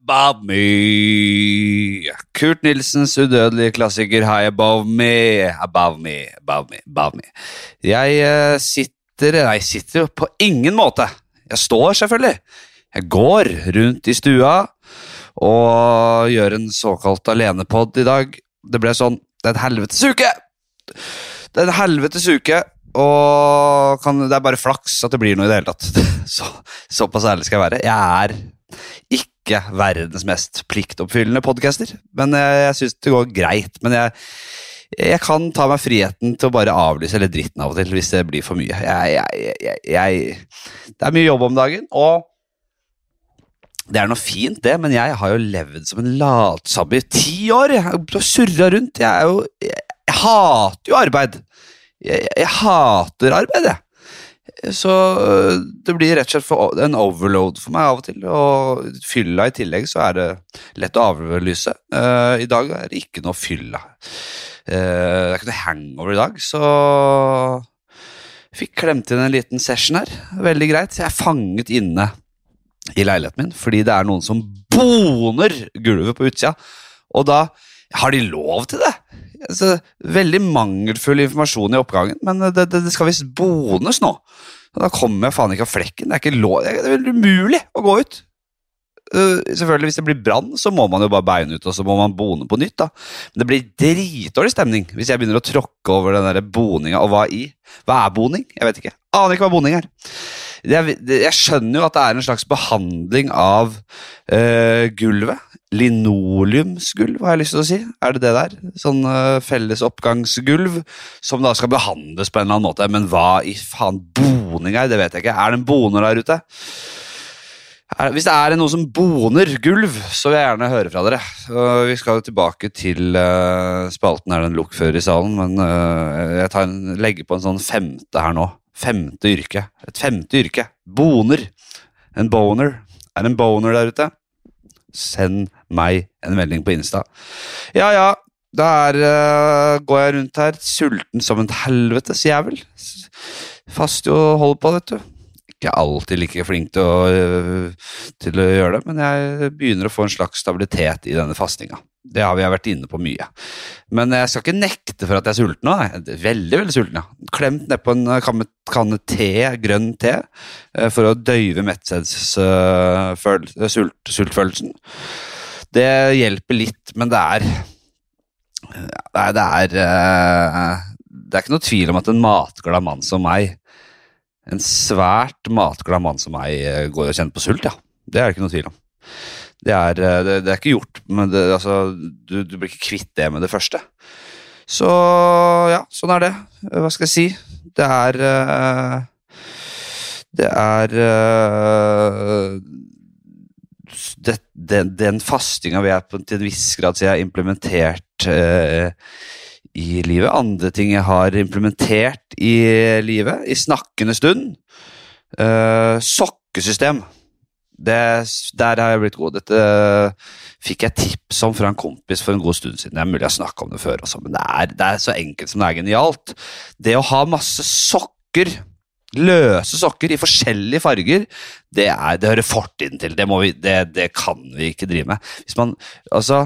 Above me. Kurt Nilsens udødelige klassiker High Above Me. Above me, above me, above me. Jeg eh, sitter Nei, sitter jo på ingen måte. Jeg står, selvfølgelig. Jeg går rundt i stua og gjør en såkalt alenepod i dag. Det ble sånn Det er en helvetes uke! Det er en helvetes uke, og kan, det er bare flaks at det blir noe i det hele tatt. Så, såpass ærlig skal jeg være. Jeg er ikke verdens mest pliktoppfyllende podcaster, men jeg, jeg syns det går greit. Men jeg, jeg kan ta meg friheten til å bare avlyse eller dritten av og til hvis det blir for mye. Jeg, jeg, det er mye jobb om dagen, og det er noe fint, det, men jeg har jo levd som en latsabb i ti år. Jeg har surra rundt. Jeg, jo, jeg, hater jo arbeid. Jeg, hater arbeid, jeg. Så øh, det blir rett og slett en overload for meg av og til. Og fylla i tillegg, så er det lett å avlyse. Uh, I dag er det ikke noe fylla. Uh, det er ikke noe hangover i dag, så Fikk klemt inn en liten session her. Veldig greit. Jeg er fanget inne i leiligheten min fordi det er noen som boner gulvet på utsida. Og da har de lov til det! Altså, veldig mangelfull informasjon i oppgangen, men det, det, det skal visst bones nå. Da kommer jeg faen ikke av flekken. Det er lov, det er umulig å gå ut. Uh, selvfølgelig Hvis det blir brann, så må man jo bare beine ut og så må man bone på nytt. da Men det blir dritdårlig stemning hvis jeg begynner å tråkke over den der boninga. Og hva i? Hva er boning? Jeg vet ikke. Aner ikke hva boning er. Jeg, jeg skjønner jo at det er en slags behandling av uh, gulvet linoleumsgulv, har jeg lyst til å si. Er det det der? Sånn uh, felles oppgangsgulv som da skal behandles på en eller annen måte. Men hva i faen boning er, det vet jeg ikke. Er det en boner der ute? Er, hvis det er noe som boner gulv, så vil jeg gjerne høre fra dere. Uh, vi skal tilbake til uh, spalten her, den lukkfører i salen, men uh, jeg en, legger på en sånn femte her nå. Femte yrke. Et femte yrke. Boner. En boner. Er en boner der ute? Send meg en melding på Insta. Ja, ja, da uh, går jeg rundt her sulten som en helvetes jævel. Fast jo holder på, vet du. Ikke alltid like flink til å, uh, til å gjøre det, men jeg begynner å få en slags stabilitet i denne fastinga. Det har vi vært inne på mye. Men jeg skal ikke nekte for at jeg er sulten nå. Er veldig veldig sulten, ja. Klemt nedpå en kanne, kanne te, grønn te, uh, for å døyve metthetsfølelsen. Uh, det hjelper litt, men det er det er eh, Det er ikke noe tvil om at en matglad mann som meg, en svært matglad mann som meg, eh, går og kjenner på sult, ja. Det er det ikke noe tvil om. Det er, eh, det, det er ikke gjort, men det, altså, du, du, blir ikke kvitt det med det første. Så ja, sånn er det. Hva skal jeg si? Det er Det er det, den, den fastinga vi er på, til en viss grad si jeg har implementert eh, i livet. Andre ting jeg har implementert i livet, i snakkende stund. Eh, sokkesystem. Det, der har jeg blitt god. Dette fikk jeg tips om fra en kompis for en god stund siden. Det er mulig jeg snakka om det før, også, men det er, det er så enkelt som det er genialt. Det å ha masse sokker Løse sokker i forskjellige farger, det, er, det hører fortiden til. Det, vi, det, kan vi ikke drive med. Hvis man Altså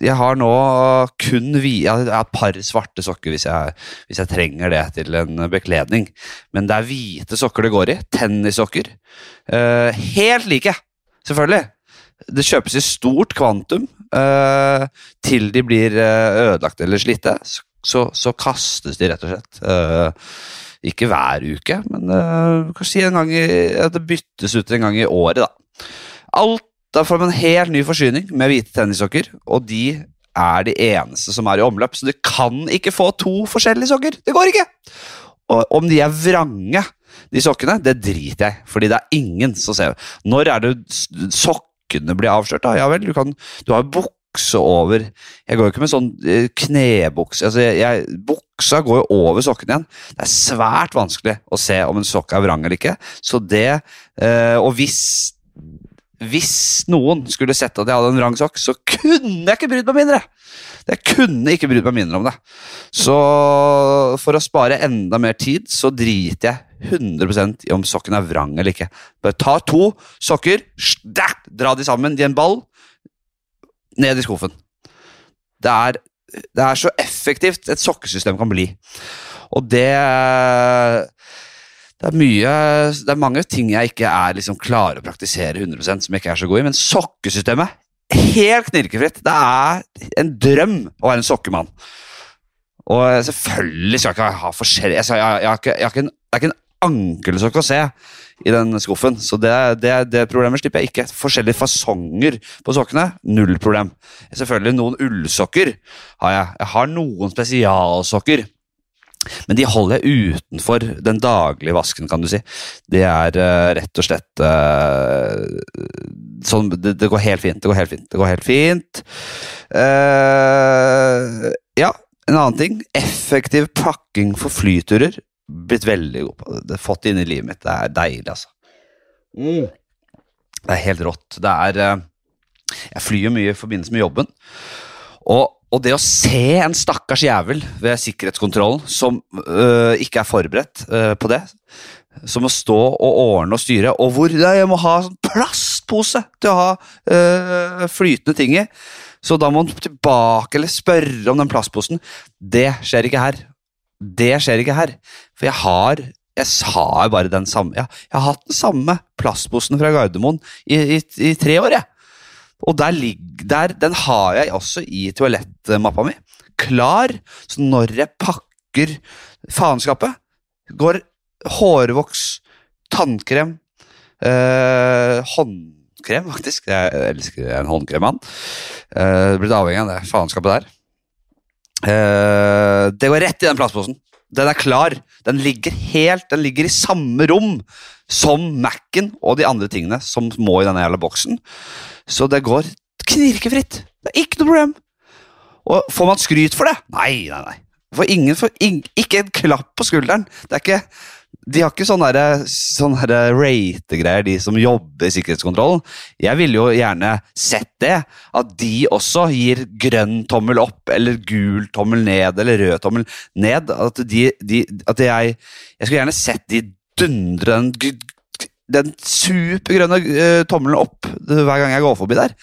jeg har nå kun vi, jeg har et par svarte sokker hvis jeg, hvis jeg, trenger det til en bekledning. Men det er hvite sokker det går i. Tennissokker. Uh, helt like, selvfølgelig. Det kjøpes i stort kvantum uh, til de blir uh, ødelagt eller slitte. Så, så, kastes de, rett og slett. Uh, ikke hver uke, men uh, kanskje en gang i, at det byttes ut en gang i året. da. Alt, Da får man en helt ny forsyning med hvite tennissokker, og de er de eneste som er i omløp, så du kan ikke få to forskjellige sokker. Det går ikke! Og om de er vrange, de sokkene, det driter jeg fordi det er ingen som ser Når er det sokkene blir avslørt? da? Ja vel, du, kan, du har jo bukse over Jeg går jo ikke med sånn eh, knebukse altså Buksa går jo over sokken igjen. Det er svært vanskelig å se om en sokk er vrang eller ikke. Så det eh, Og hvis hvis noen skulle sett at jeg hadde en vrang sokk, så kunne jeg ikke brydd meg mindre! Jeg kunne ikke brydd meg mindre om det. Så for å spare enda mer tid, så driter jeg 100 i om sokken er vrang eller ikke. Bare ta to sokker, stak, dra de sammen i en ball, ned i skuffen. Det er, det er så effektivt et sokkesystem kan bli. Og det det er mye, det er mange ting jeg ikke er liksom klarer å praktisere 100 som jeg ikke er så god i, men sokkesystemet helt knirkefritt. Det er en drøm å være en sokkemann. Og selvfølgelig skal jeg ikke ha forskjellig jeg, jeg, jeg, jeg Det er ikke en ankelsokk å se i den skuffen, så det, det, det problemet slipper jeg ikke. Forskjellige fasonger på sokkene, null problem. Selvfølgelig noen ullsokker har jeg. Jeg har noen spesialsokker men de holder jeg utenfor den daglige vasken, kan du si. Det er uh, rett og slett uh, sånn det, det, går helt fint. Det går helt fint. Det går helt fint. Uh, ja, en annen ting. Effektiv pakking for flyturer. Blitt veldig god på det. det fått det inn i livet mitt. Det er deilig, altså. Mm. Det er helt rått. Det er Jeg flyr mye i forbindelse med jobben. Og og det å se en stakkars jævel ved sikkerhetskontrollen som øh, ikke er forberedt øh, på det, som må stå og ordne og styre, og hvor jeg må ha sånn plastpose til å ha øh, flytende ting i, så da må han tilbake eller spørre om den plastposen. Det skjer ikke her. Det skjer ikke her. For jeg har jeg sa bare den samme ja, jeg har hatt den samme plastposen fra Gardermoen i, i, i tre år, jeg. Og der, der, den har jeg også i toalettmappa mi. Klar. Så når jeg pakker faenskapet, går hårvoks, tannkrem, eh, håndkrem, faktisk. Jeg elsker en håndkremmann. Eh, blitt avhengig av det faenskapet der. Eh, det går rett i den plastposen. Den er klar. Den ligger helt, den ligger i samme rom som Mac-en og de andre tingene som må i denne jævla boksen. Så det går knirkefritt. Det er ikke noe problem. Og får man skryt for det? Nei, nei, nei. For ingen, for ing, ikke en klapp på skulderen. Det er ikke, de har ikke sånne, sånne rate-greier, de som jobber i sikkerhetskontrollen. Jeg ville jo gjerne sett det. At de også gir grønn tommel opp, eller gul tommel ned, eller rød tommel ned. At, de, de, at jeg, jeg skulle gjerne sett de dundre den den supergrønne uh, tommelen opp hver gang jeg går forbi der.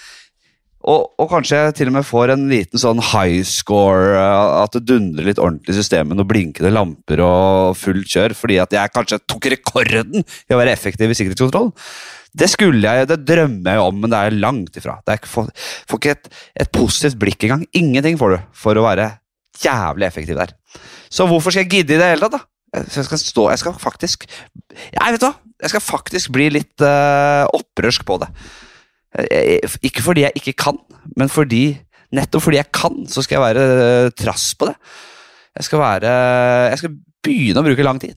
Og, og, kanskje jeg til og med får en liten sånn high score, uh, at det dundrer litt ordentlig i systemet, noen blinkende lamper og fullt kjør, fordi at jeg kanskje tok rekorden i å være effektiv i sikkerhetskontroll. Det skulle jeg, det drømmer jeg om, men det er langt ifra. Det får, får ikke et, et positivt blikk engang. Ingenting får du for å være jævlig effektiv der. Så hvorfor skal jeg gidde i det hele tatt, da? Jeg skal stå Jeg skal faktisk Jeg vet hva, jeg skal faktisk bli litt uh, opprørsk på det. Ikke fordi jeg ikke kan, men fordi nettopp fordi jeg kan, så skal jeg være trass på det. Jeg skal være Jeg skal begynne å bruke lang tid.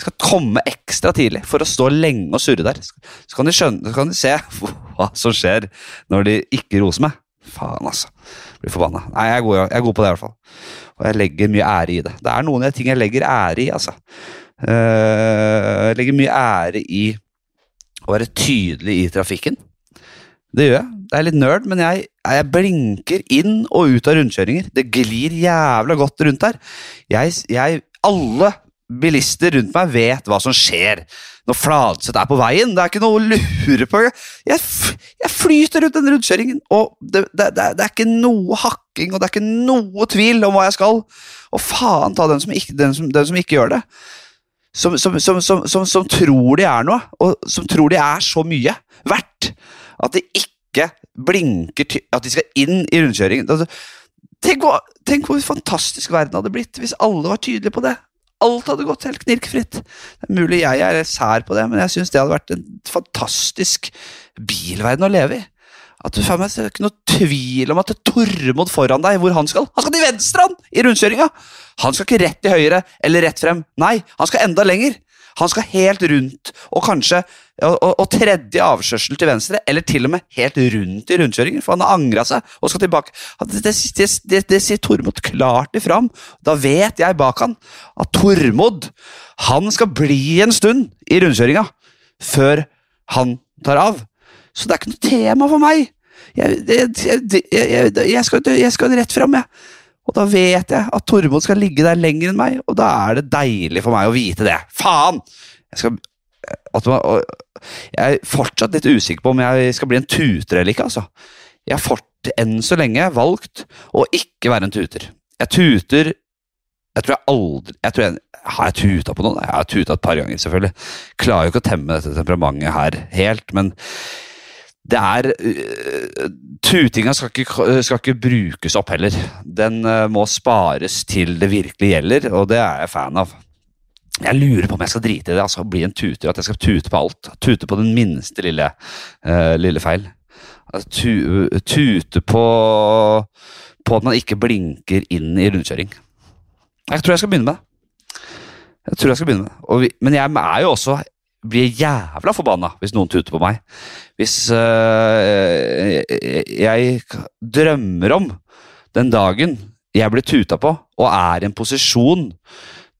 Jeg skal komme ekstra tidlig for å stå lenge og surre der. Så kan de, skjønne, så kan de se hva som skjer når de ikke roser meg. Faen, altså. Blir forbanna. Nei, jeg er, god, jeg er god på det, i hvert fall. Og jeg legger mye ære i det. Det er noen ting jeg legger ære i, altså. Jeg legger mye ære i å være tydelig i trafikken. Det gjør jeg. Det er litt nerd, men jeg, jeg blinker inn og ut av rundkjøringer. Det glir jævla godt rundt her. Jeg, jeg, alle bilister rundt meg vet hva som skjer når Fladseth er på veien. Det er ikke noe å lure på. Jeg, jeg flyter rundt den rundkjøringen, og det, det, det, det, er ikke noe hakking og det er ikke noe tvil om hva jeg skal. Og faen ta den som ikke, den som, den som ikke gjør det. Som, som, som, som, tror de er noe, og som tror de er så mye verdt at de ikke blinker At de skal inn i rundkjøringen. Altså, tenk, tenk hvor fantastisk verden hadde blitt hvis alle var tydelige på det. Alt hadde gått helt knirkfritt. Det er mulig jeg er sær på det, men jeg syns det hadde vært en fantastisk bilverden å leve i. At du, meg, Det er ikke noe tvil om at det er Tormod foran deg, hvor han skal. Han skal til venstre, han! I rundkjøringa! Han skal ikke rett til høyre eller rett frem. Nei, han skal enda lenger. Han skal helt rundt, og kanskje og, og, og tredje avkjørsel til venstre, eller til og med helt rundt i rundkjøringen, for han har angra seg og skal tilbake. Det, det, det, det sier Tormod klart ifram. Da vet jeg bak han at Tormod han skal bli en stund i rundkjøringa før han tar av. Så det er ikke noe tema for meg. Jeg, jeg, jeg, jeg, skal, skal rett fram, jeg. Og da vet jeg at Tormod skal ligge der lenger enn meg, og da er det deilig for meg å vite det. Faen! Jeg, skal, at man, jeg er fortsatt litt usikker på om jeg skal bli en tuter eller ikke, altså. Jeg har fort, enn så lenge valgt å ikke være en tuter. Jeg tuter Jeg tror jeg aldri jeg tror jeg, Har jeg tuta på noen? Jeg har tuta et par ganger, selvfølgelig. Klarer jo ikke å temme dette temperamentet her helt, men det er uh, Tutinga skal ikke, skal ikke, brukes opp heller. Den uh, må spares til det virkelig gjelder, og det er jeg fan av. Jeg lurer på om jeg skal drite i det, altså bli en tuter. At jeg skal tute på alt. Tute på den minste lille, uh, lille feil. Tu, tute på, på at man ikke blinker inn i rundkjøring. Jeg tror jeg skal begynne med det. Jeg tror jeg skal begynne med det. Vi, men jeg er jo også blir jævla forbanna hvis noen tuter på meg. Hvis øh, jeg drømmer om den dagen jeg blir tuta på, og er i en posisjon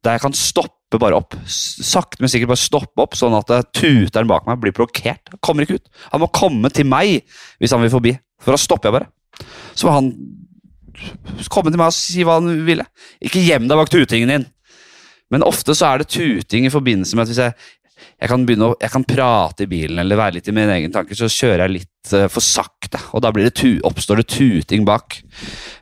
der jeg kan stoppe bare opp. Sakte, men sikkert bare stoppe opp, sånn at tuteren bak meg blir blokkert. Han kommer ikke ut. Han må komme til meg hvis han vil forbi, for da stopper jeg bare. Så må han komme til meg og si hva han ville. Ikke gjem deg bak tutingen din. Men ofte så er det tuting i forbindelse med at hvis jeg jeg kan, begynne å, jeg kan prate i bilen eller være litt i mine egne tanker, så kjører jeg litt uh, for sakte. Og da det tu, oppstår det tuting bak.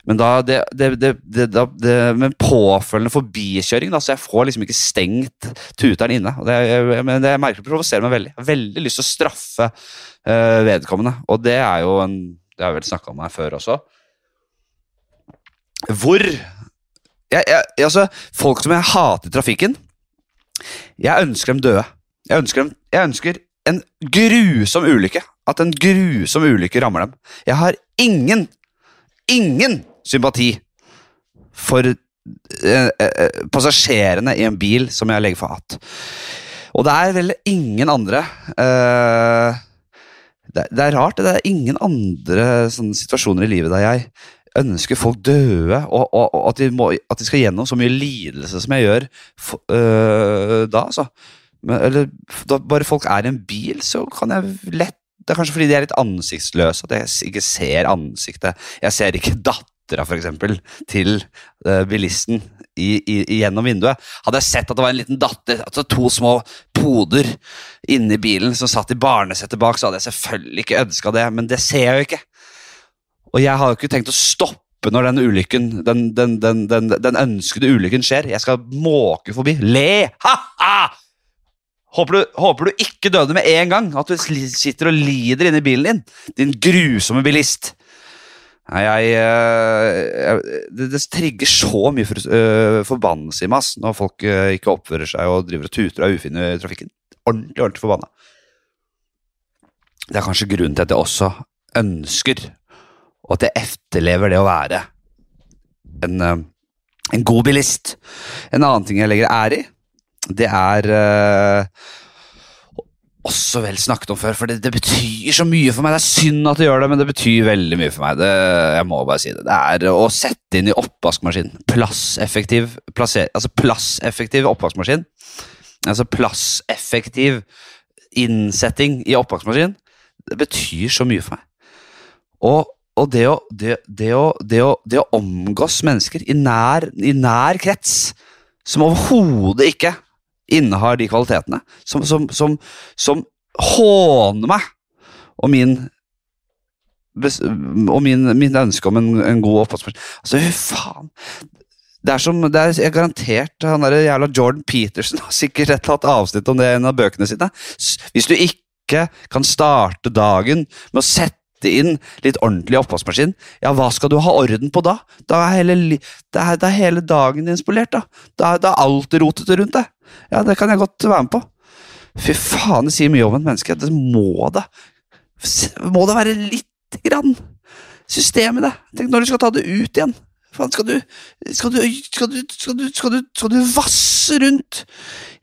Men da det, det, det, det med påfølgende forbikjøring, da, så jeg får liksom ikke stengt tuteren inne. Og det, jeg, men det merker provoserer meg veldig. Jeg har veldig lyst til å straffe uh, vedkommende. Og det er jo en Det har jeg vel snakka om her før også. Hvor jeg, jeg, altså, Folk som jeg hater i trafikken, jeg ønsker dem døde. Jeg ønsker, dem, jeg ønsker en grusom ulykke. At en grusom ulykke rammer dem. Jeg har ingen, ingen sympati for eh, eh, passasjerene i en bil som jeg legger for hat. Og det er vel ingen andre eh, det, det, er rart. Det er ingen andre sånne situasjoner i livet der jeg ønsker folk døde, og, og, og at, de må, at, de skal gjennom så mye lidelse som jeg gjør for, øh, da. altså. Men, eller da bare folk er i en bil, så kan jeg lett Det er kanskje fordi de er litt ansiktsløse at jeg ikke ser ansiktet. Jeg ser ikke dattera, eksempel, til uh, bilisten i, i, gjennom vinduet. Hadde jeg sett at det var en liten datter, altså to små poder inni bilen som satt i barnesettet bak, så hadde jeg selvfølgelig ikke ønska det, men det ser jeg jo ikke. Og jeg har jo ikke tenkt å stoppe når den ulykken, den, den, den, den ønskede ulykken skjer. Jeg skal måke forbi. Le! Ha-ha! Håper du, håper du, ikke døde med en gang. At du sitter og lider inni bilen din. Din grusomme bilist. Nei, jeg, eh, jeg det, det, trigger så mye for, uh, forbannelse i meg ass, når folk uh, ikke oppfører seg og driver og tuter og er ufine i trafikken. Ordentlig, ordentlig forbanna. Det er kanskje grunnen til at jeg også ønsker, og at jeg etterlever det å være en, uh, en god bilist. En annen ting jeg legger ære i, det er uh, også vel snakket om før, for det, det, betyr så mye for meg. Det er synd at det gjør det, men det betyr veldig mye for meg. Det, jeg må bare si det. Det er å sette inn i oppvaskmaskinen. Plasseffektiv, plasser, altså plasseffektiv oppvaskmaskin. Altså plasseffektiv innsetting i oppvaskmaskin. Det betyr så mye for meg. Og, og det, å, det, det, å, å, det, å, omgås mennesker i nær, i nær krets som overhodet ikke innehar de kvalitetene. Som, som, som, som håner meg og min og min, min ønske om en, en god oppvaskmaskin. Altså, faen. Det er som, det er garantert han der jævla Jordan Peterson har sikkert et eller annet avsnitt om det i en av bøkene sine. Hvis du ikke kan starte dagen med å sette inn litt ordentlig oppvaskmaskin, ja, hva skal du ha orden på da? Da er hele, da er, da er hele dagen din spolert, da. Da, da er alt rotete rundt deg. Ja, det kan jeg godt være med på. Fy faen, det sier mye om et menneske. Det må det. Må det være lite grann system i det. Tenk når du skal ta det ut igjen. Faen, skal Skal Skal skal du, vasse rundt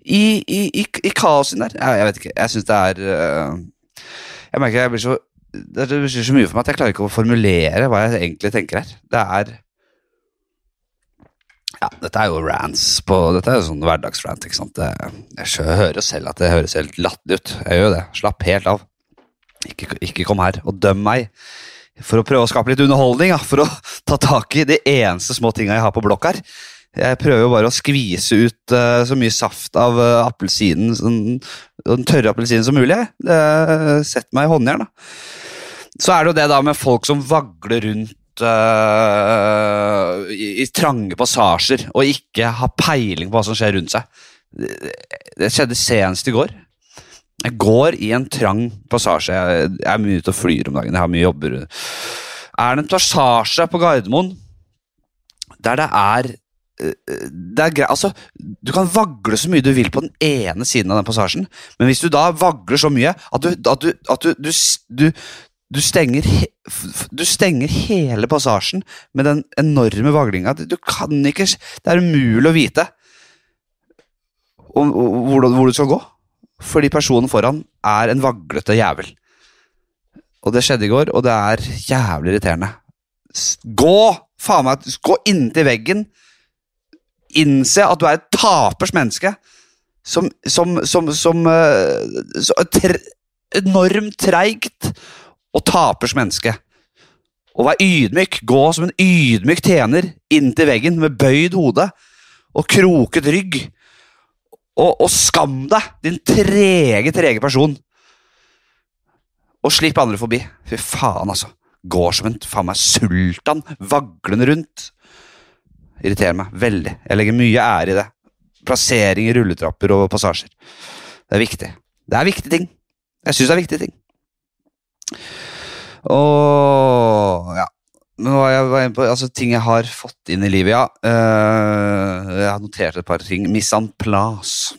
i, i, i, i kaosen der? Jeg, jeg, vet ikke. Jeg syns det er uh, Jeg merker jeg blir så det betyr så mye for meg at jeg klarer ikke å formulere hva jeg egentlig tenker her. Det er ja, dette er jo rants på Dette er jo sånn hverdagsrant. ikke sant? jeg, jeg hører selv at det høres helt latterlig ut. Jeg gjør jo det. Slapp helt av. Ikke, ikke kom her og døm meg for å prøve å skape litt underholdning. Ja, for å ta tak i de eneste små tinga jeg har på blokk her. Jeg prøver jo bare å skvise ut uh, så mye saft av uh, appelsinen, sånn, den tørre appelsinen som mulig. Uh, Sett meg i håndjern, da. Så er det jo det da med folk som vagler rundt uh, i, i, trange passasjer og ikke har peiling på hva som skjer rundt seg. Det, skjedde senest i går. Jeg går i en trang passasje. Jeg, jeg er mye ute og flyr om dagen. Jeg har mye jobber. Er det en passasje på Gardermoen der det er det er greit, altså, Du kan vagle så mye du vil på den ene siden av den passasjen, men hvis du da vagler så mye at du, at du, at du, du, du stenger, du stenger hele passasjen med den enorme vaglinga. Du kan ikke Det er umulig å vite hvor, hvor du skal gå, fordi personen foran er en vaglete jævel. Og det skjedde i går, og det er jævlig irriterende. Gå! Faen meg, gå inntil veggen innse at du er et tapers menneske. Som, som, som, som uh, tre, Enormt treigt og tapers menneske. Å være ydmyk, gå som en ydmyk tjener inntil veggen med bøyd hode og kroket rygg. Og, og skam deg, din trege, trege person. Og slipp andre forbi. Fy faen, altså. Går som en faen meg sultan, vaglende rundt. Irriterer meg veldig. Jeg legger mye ære i det. Plassering i rulletrapper og passasjer. Det er viktig. Det er viktige ting. Jeg syns det er viktige ting. Og ja. Men hva jeg var inne på, altså Ting jeg har fått inn i livet, ja. Uh, jeg har notert et par ting. Mise en place,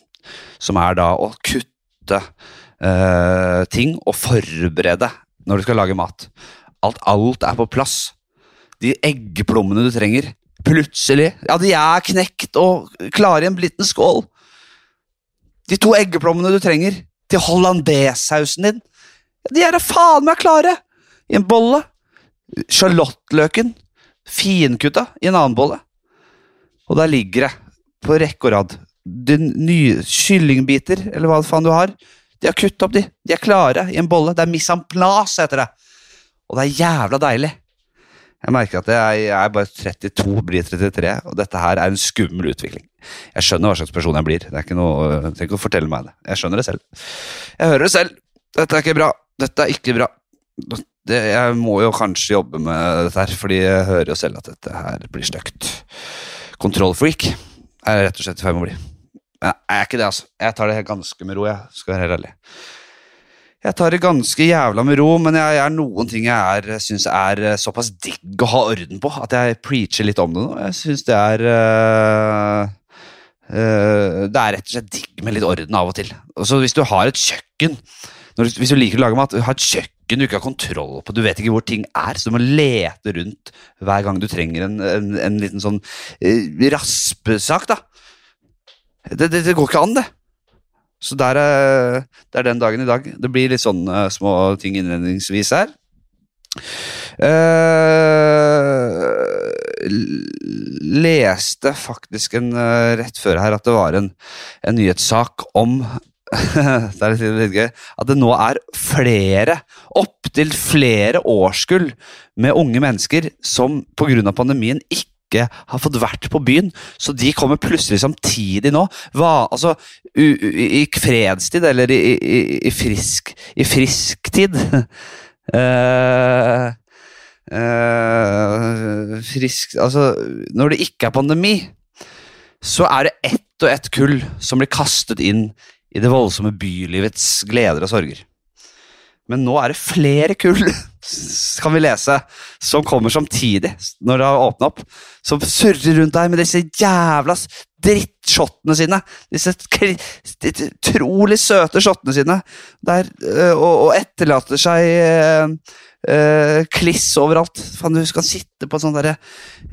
som er da å kutte uh, ting og forberede når du skal lage mat. Alt, alt er på plass. De eggeplommene du trenger, Plutselig. Ja, de er knekt og klare i en liten skål. De to eggeplommene du trenger til hollandaisesausen din, de er da faen meg klare i en bolle. Sjalottløken finkutta i en annen bolle. Og der ligger det, på rekke og rad, nye kyllingbiter, eller hva faen du har. De har kuttet opp, de. De er klare i en bolle. Det er mise en place, heter det. Og det er jævla deilig. Jeg merker at jeg, er bare 32, blir 33, og dette her er en skummel utvikling. Jeg skjønner hva slags person jeg blir. Det er ikke noe, jeg trenger ikke å fortelle meg det. Jeg skjønner det selv. Jeg hører det selv. Dette er ikke bra. Dette er ikke bra. Det, jeg må jo kanskje jobbe med dette her, fordi jeg hører jo selv at dette her blir stygt. Kontrollfreak er jeg rett og slett i ferd med å bli. Men jeg er ikke det, altså. Jeg tar det ganske med ro, jeg skal være helt ærlig. Jeg tar det ganske jævla med ro, men jeg er noen ting jeg syns er eh, såpass digg å ha orden på at jeg preacher litt om det nå. Jeg syns det er øh, øh, Det er rett og slett digg med litt orden av og til. Så hvis du har et kjøkken du, Hvis du liker å lage mat, ha et kjøkken du ikke har kontroll på, du vet ikke hvor ting er, så du må lete rundt hver gang du trenger en, en, en liten sånn eh, raspesak, da. Det, det, det går ikke an, det. Så der er, det er den dagen i dag. Det blir litt sånne små ting innledningsvis her. Uh, leste faktisk en uh, rett før her at det var en, en nyhetssak om det er litt, litt gøy, at det nå er flere, opptil flere årskull med unge mennesker som pga. pandemien ikke har fått vært på byen. Så de kommer plutselig samtidig nå. Hva, altså, u, u, I fredstid, eller i, i, i frisk I frisktid uh, uh, Frisk Altså, når det ikke er pandemi, så er det ett og ett kull som blir kastet inn i det voldsomme bylivets gleder og sorger. Men nå er det flere kull, kan vi lese, som kommer samtidig når det har åpna opp. Som surrer rundt der med disse jævla drittshottene sine. Disse utrolig søte shottene sine. Der, øh, og, og, etterlater seg uh, kliss overalt. Fan, du skal sitte på der,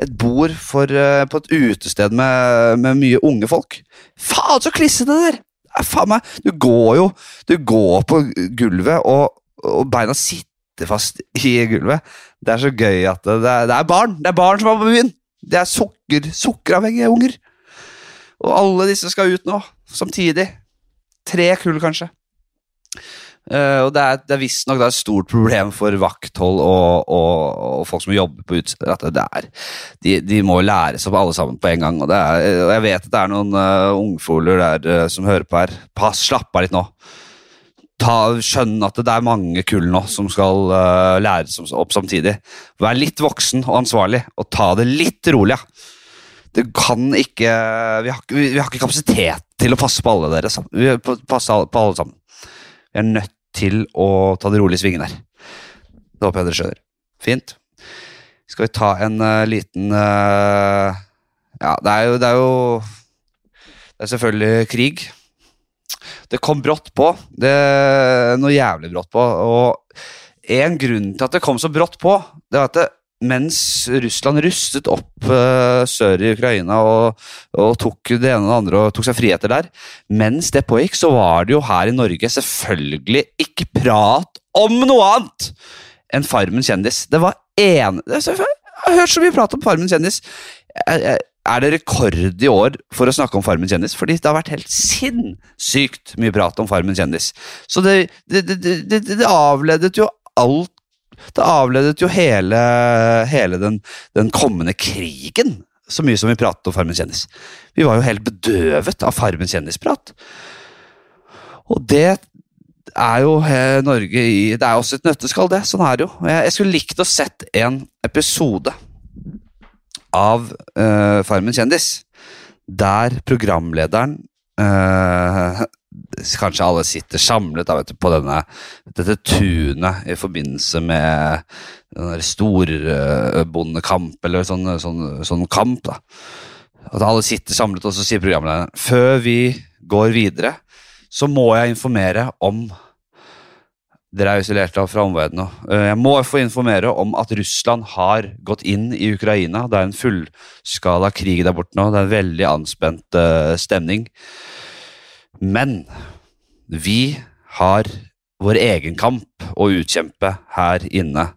et bord for, uh, på et utested med, med mye unge folk. Faen, så klissete det der! Faen meg, du går jo Du går på gulvet og og beina sitter fast i gulvet. Det er så gøy at det, det, er, barn Det er barn som er på byen! Det er sukker, sukkeravhengige unger. Og alle disse skal ut nå, samtidig. Tre kull, kanskje. Eh, og det er, det er visstnok et stort problem for vakthold og, og, og folk som jobber på utesteder. At det er, de, de må læres opp alle sammen på en gang. Og, er, og jeg vet at det er noen uh, ungfoler der uh, som hører på her. Pass, slapp av litt nå. Ta, skjønn at det er mange kull nå som skal uh, læres opp samtidig. Vær litt voksen og ansvarlig, og ta det litt rolig. Ja. Det kan ikke vi har, vi har, ikke kapasitet til å passe på alle dere. Vi passe på alle sammen. Vi er nødt til å ta det rolig i svingen her. Det håper jeg dere skjønner. Fint. Skal vi ta en uh, liten uh, Ja, det er jo Det er jo Det er selvfølgelig krig. Det kom brått på. Det Noe jævlig brått på. Og en grunn til at det kom så brått på, det var at det, mens Russland rustet opp uh, sør i Ukraina og, og, tok det ene og det andre og tok seg friheter der, mens det pågikk, så var det jo her i Norge selvfølgelig ikke prat om noe annet enn Farmen kjendis. Det var en... Jeg har hørt så mye prat om Farmen kjendis. Er det rekord i år for å snakke om Farmen kjendis? Fordi det har vært helt sinnssykt mye prat om Farmen kjendis. Så det, det, det, det avledet jo alt det avledet jo hele, hele den, den, kommende krigen, så mye som vi pratet om Farmen kjendis. Vi var jo helt bedøvet av Farmen kjendisprat. Og det er jo Norge i Det er også et nøtteskall, det. Sånn er det jo. Jeg, jeg skulle likt å sett en episode av uh, Farmen kjendis der programlederen uh, kanskje alle sitter samlet da, du, på denne, dette tunet i forbindelse med storbondekamp, eller sånn, sånn, sånn, kamp. da. At alle sitter samlet, og så sier programlederen før vi går videre, så må jeg informere om dere er isolert fra omverdenen. Eh, jeg må få informere om at Russland har gått inn i Ukraina. Det er en fullskala krig der borte nå. Det er en veldig anspent uh, stemning. Men vi har vår egen kamp å utkjempe her inne.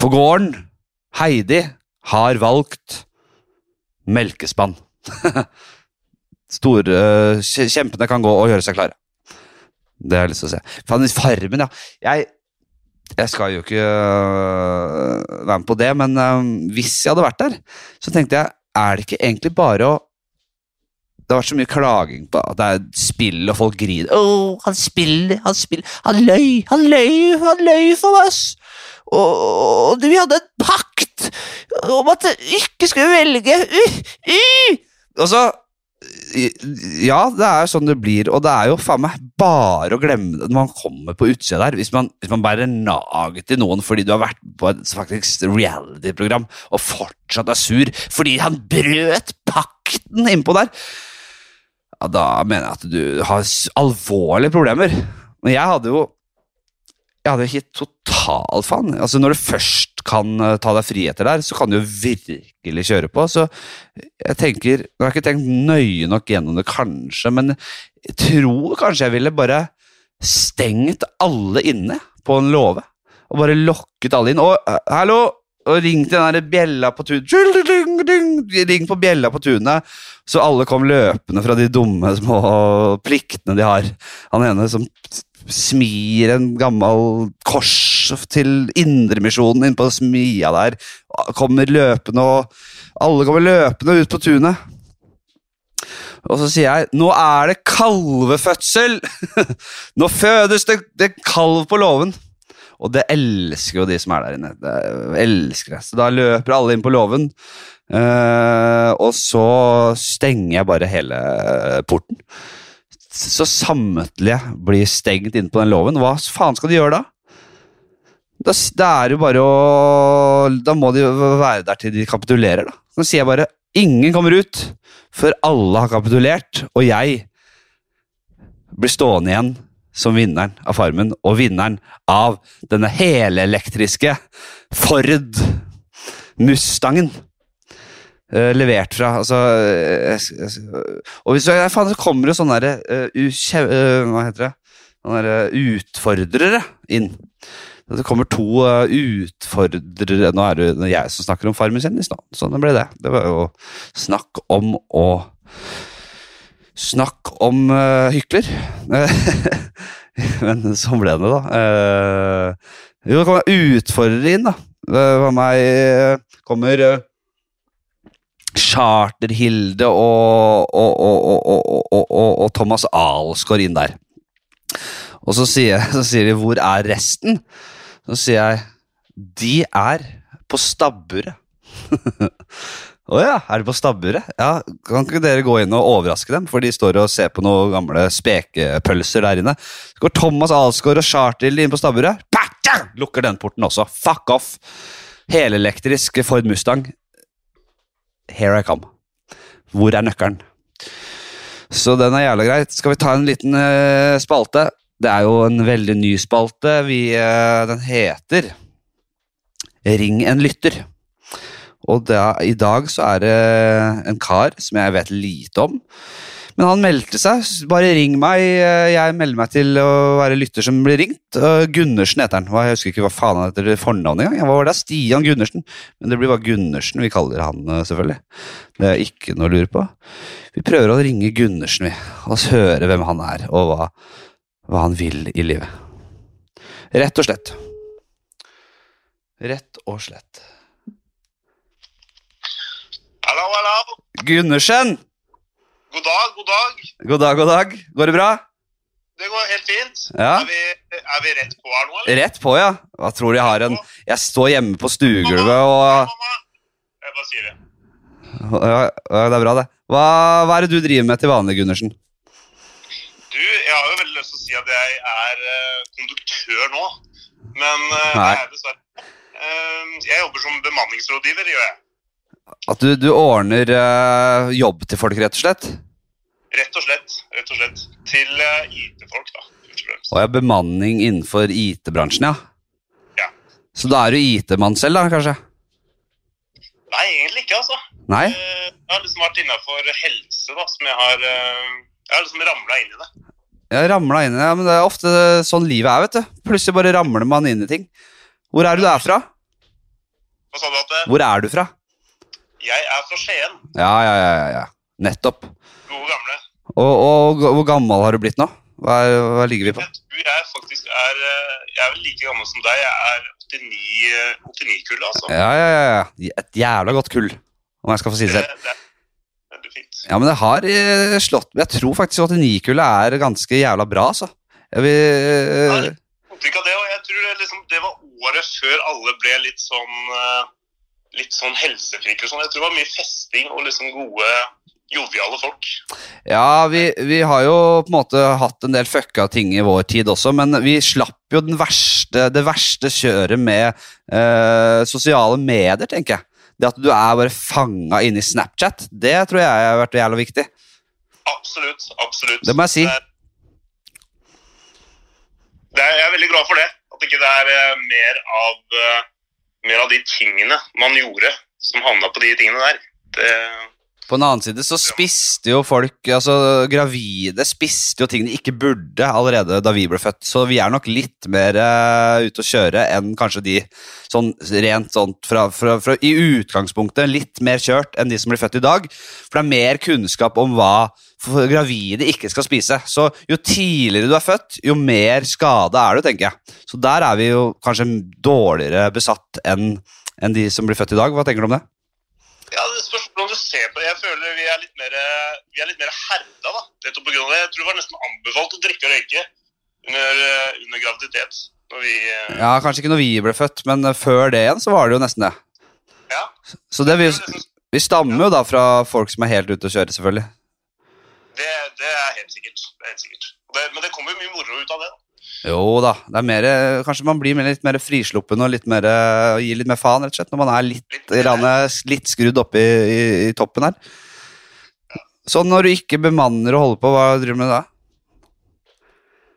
På gården Heidi har valgt melkespann. Store Kjempene kan gå og gjøre seg klare. Det har jeg lyst til å se. Farmen, ja. Jeg, jeg skal jo ikke øh, være med på det, men øh, hvis jeg hadde vært der, så tenkte jeg er det ikke egentlig bare å det har vært så mye klaging på at det er spill, og folk griner. 'Å, oh, han spiller, han spiller Han løy, han løy, han løy for oss!' Og, og vi hadde en pakt om at vi ikke skulle velge uh, uh. Og så Ja, det er sånn det blir, og det er jo faen meg bare å glemme det når man kommer på utsida der. Hvis man, hvis man bærer nag til noen fordi du har vært på et faktisk reality-program og fortsatt er sur fordi han brøt pakten innpå der ja, da mener jeg at du har alvorlige problemer. Men jeg hadde jo Jeg hadde jo ikke totalt faen. Altså, når du først kan uh, ta deg friheter der, så kan du jo virkelig kjøre på. Så jeg tenker Nå har ikke tenkt nøye nok gjennom det, kanskje, men jeg tror kanskje jeg ville bare stengt alle inne på en låve. Og bare lokket alle inn. Og uh, hallo! Og ringte den der bjella på tunet. Ring på bjella på tunet, så alle kom løpende fra de dumme små pliktene de har. Han ene som smir en gammel kors til Indremisjonen innpå smia der, kommer løpende, og alle kommer løpende ut på tunet. Og så sier jeg nå er det kalvefødsel! nå fødes det, det kalv på låven. Og det elsker jo de som er der inne. Det elsker det. Så da løper alle inn på låven, uh, og så stenger jeg bare hele porten. Så samtlige blir stengt inne på den låven. Hva faen skal de gjøre da? Da, da er jo bare å Da må de være der til de kapitulerer, da. Så sier jeg bare ingen kommer ut før alle har kapitulert, og jeg blir stående igjen som vinneren av Farmen, og vinneren av denne helelektriske Ford Mustangen. Uh, levert fra altså uh, Og hvis uh, faen, så kommer det sånne der, uh, Hva heter det? Sånne der, utfordrere inn. Det kommer to utfordrere Nå er det jeg som snakker om Farmen kjendis, nå. Sånn ble det. Det var jo snakk om å Snakk om uh, hykler. Men sånn ble det, da. Uh, jo, det kommer utfordrere inn, da. For meg uh, kommer uh, Charter-Hilde og, og, og, og, Thomas Alsgaard inn der. Og så sier, så sier, de 'hvor er resten?' Så sier jeg 'de er på stabburet'. Å oh ja, er de på stabburet? Ja, Kan ikke dere gå inn og overraske dem? For de står og ser på noen gamle spekepølser der inne. Så går Thomas Alsgaard og Charter-Hilde inn på stabburet. Lukker den porten også. Fuck off! Helelektrisk Ford Mustang Here I come. Hvor er nøkkelen? Så den er jævla greit. Skal vi ta en liten uh, spalte? Det er jo en veldig ny spalte. Vi, uh, den heter Ring en lytter. Og da, i dag så er det en kar som jeg vet lite om. Men han meldte seg. Bare ring meg. Jeg melder meg til å være lytter som blir ringt. Gundersen heter han. Jeg husker ikke hva faen han heter fornavnet engang. Hva var det? Stian Gundersen. Men det blir bare Gundersen vi kaller han, eh, selvfølgelig. Det er ikke noe å lure på. Vi prøver å ringe Gundersen, vi. Og høre hvem han er, og hva, hva han vil i livet. Rett og slett. Rett og slett. Hallo, hallo. Gundersen! God dag, god dag. God dag, god dag. Går det bra? Det går helt fint. Ja. Er, vi, er, vi, rett på her nå, eller? Rett på, ja. Hva tror jeg har en Jeg står hjemme på stuegulvet og Jeg bare sier det. Ja, det er bra, det. Hva, hva, er det du driver med til vanlig, Gundersen? Du, jeg har jo veldig lyst til å si at jeg er uh, konduktør nå. Men uh, det er jeg dessverre. Uh, jeg jobber som bemanningsrådgiver, gjør jeg. At du, du ordner uh, jobb til folk, rett og slett? Rett og slett. rett og slett. Til uh, IT-folk, da. Og ja, bemanning innenfor IT-bransjen, ja. ja. Så da er du IT-mann selv, da, kanskje? Nei, egentlig ikke, altså. Nei? Uh, jeg har liksom vært innafor helse, da, som jeg har Jeg har liksom ramla inn i det. Jeg ramla inn i det, ja, men det er ofte sånn livet er, vet du. Plutselig bare ramler man inn i ting. Hvor er du derfra? Hva sa du at det? Hvor er du fra? Jeg er fra Skien. Ja, ja, ja. ja. Nettopp. Gode gamle. Og, og, hvor gammel har du blitt nå? Hva, hva ligger vi på? Jeg, jeg faktisk er eh, Jeg er vel like gammel som deg. Jeg er 89-kullet, altså. Ja, ja, ja. Et jævla godt kull, om jeg skal få si det selv. Det, er fint. Ja, men det har eh, slått Jeg tror faktisk 89-kullet er ganske jævla bra, altså. Jeg vil ja, det, og jeg tror det, liksom, det var året før alle ble litt sånn litt sånn helsefrike og sånn. Jeg tror det var mye festing og liksom gode, joviale folk. Ja, vi, vi, har jo på en måte hatt en del fucka ting i vår tid også, men vi slapp jo verste, det verste kjøret med eh, sosiale medier, tenker jeg. Det at du er bare fanga inne i Snapchat, det tror jeg har vært jævla viktig. Absolutt. Absolutt. Det må jeg si. Det er, det er, jeg er veldig glad for det. At ikke det er uh, mer av uh, mer av de tingene man gjorde som havna på de tingene der. Det på en annen side så spiste jo folk altså Gravide spiste jo ting de ikke burde allerede da vi ble født. Så vi er nok litt mer uh, ute å kjøre enn kanskje de sånn rent sånn fra, fra, fra, I utgangspunktet litt mer kjørt enn de som blir født i dag. For det er mer kunnskap om hva gravide ikke skal spise. Så jo tidligere du er født, jo mer skade er du, tenker jeg. Så der er vi jo kanskje dårligere besatt enn enn de som blir født i dag. Hva tenker du om det? Ja, det ser på. Jeg føler vi er litt mer, vi er litt mer herda. da. Nettopp av det. Jeg tror det var nesten anbefalt å drikke og røyke under, under graviditet. Vi, eh, ja, Kanskje ikke når vi ble født, men før det igjen så var det jo nesten det. Ja. Så det, vi, vi stammer jo da fra folk som er helt ute å kjøre, selvfølgelig. Det, det er helt sikkert. Det er helt sikkert. Det, men det kommer jo mye moro ut av det. da. Jo da. det er mer, Kanskje man blir litt mer frisluppen og litt mer, gir litt mer faen, rett og slett, når man er litt, litt, litt skrudd oppe i, i, i, toppen her. Så når du ikke bemanner og holder på, hva driver du med da?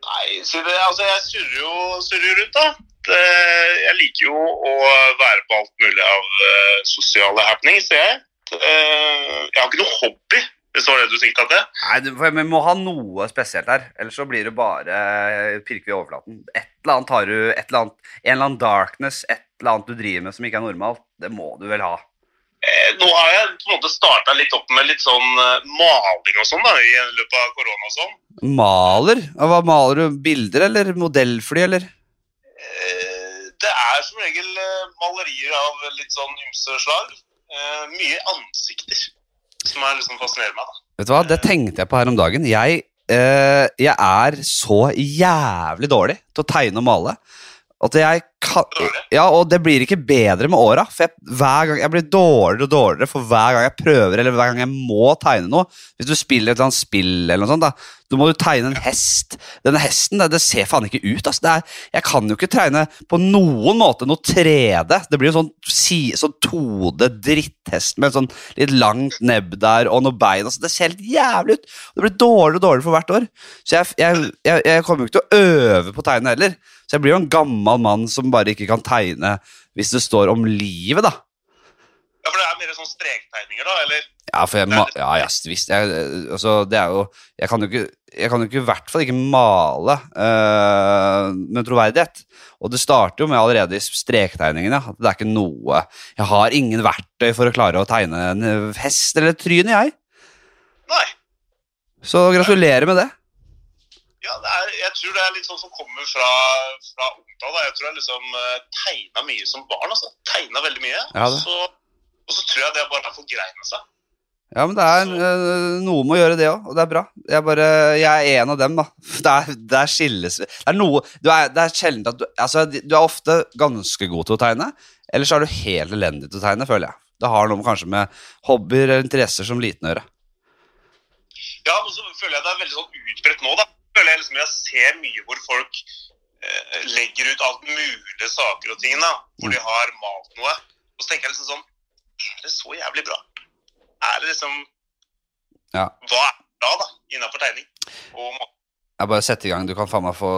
Nei, det, altså jeg surrer jo surrer rundt, da. Jeg liker jo å være på alt mulig av uh, sosiale happenings, jeg. Uh, jeg har ikke noe hobby. Hvis det var det du sikta til? Nei, du, Vi må ha noe spesielt her. Ellers så blir det bare pirker vi overflaten. Et eller annet har du, et eller annet, En eller annen darkness, et eller annet du driver med som ikke er normalt. Det må du vel ha? Eh, nå har jeg på en måte starta litt opp med litt sånn eh, maling og sånn da, i løpet av korona og sånn. Maler? Hva maler du? Bilder eller modellfly, eller? Eh, det er som regel eh, malerier av litt sånn ymse slag. Eh, mye ansikter som er liksom fascinerer meg. da. Vet du hva, det tenkte jeg på her om dagen. Jeg, eh, jeg er så jævlig dårlig til å tegne og male. At jeg kan, ja, og det blir ikke bedre med åra. Jeg, gang, jeg blir dårligere og dårligere for hver gang jeg prøver, eller hver gang jeg må tegne noe. Hvis du spiller et eller annet spill, eller noe sånt, da, da må du tegne en hest. Denne hesten det, det ser faen ikke ut. Altså. Det er, jeg kan jo ikke tegne på noen måte noe 3D. Det blir jo sånn, si, sånn 2D-dritthest med sånn litt langt nebb der og noe bein. Altså. Det ser helt jævlig ut. Det blir dårligere og dårligere for hvert år. Så jeg, jeg, jeg, jeg kommer jo ikke til å øve på å tegne heller. Så jeg blir jo en gammel mann som bare ikke kan tegne hvis det står om livet, da. Ja, For det er mer sånn strektegninger, da? eller? Ja, for jeg, ja, ja, visst. Jeg, altså, det er jo Jeg kan jo ikke jeg kan jo ikke i hvert fall ikke male øh, med troverdighet. Og det starter jo med allerede i strektegningene. At det er ikke noe Jeg har ingen verktøy for å klare å tegne en hest eller et tryne, jeg. Nei. Så gratulerer med det. Ja, det er, jeg tror det er litt sånn som kommer fra, fra ungdom. da. Jeg tror jeg liksom uh, tegna mye som barn. altså. Tegna veldig mye. Ja. Så, og så tror jeg det bare har forgreina seg. Ja, men det er så. noe med å gjøre det òg, og det er bra. Jeg, bare, jeg er en av dem, da. Det er, det er skilles Det er noe du er, Det er sjelden at du Altså, du er ofte ganske god til å tegne, eller så er du helt elendig til å tegne, føler jeg. Det har noe kanskje med hobbyer eller interesser som liten å gjøre. Ja, men så føler jeg det er veldig sånn utbredt nå, da. Føler Jeg liksom jeg ser mye hvor folk eh, legger ut alt mulig saker og ting, da. Hvor de har malt noe. Og så tenker jeg liksom sånn Er det så jævlig bra? Er det liksom Ja. Hva er bra, da, innafor tegning? Og? Jeg bare setter i gang. Du kan faen meg få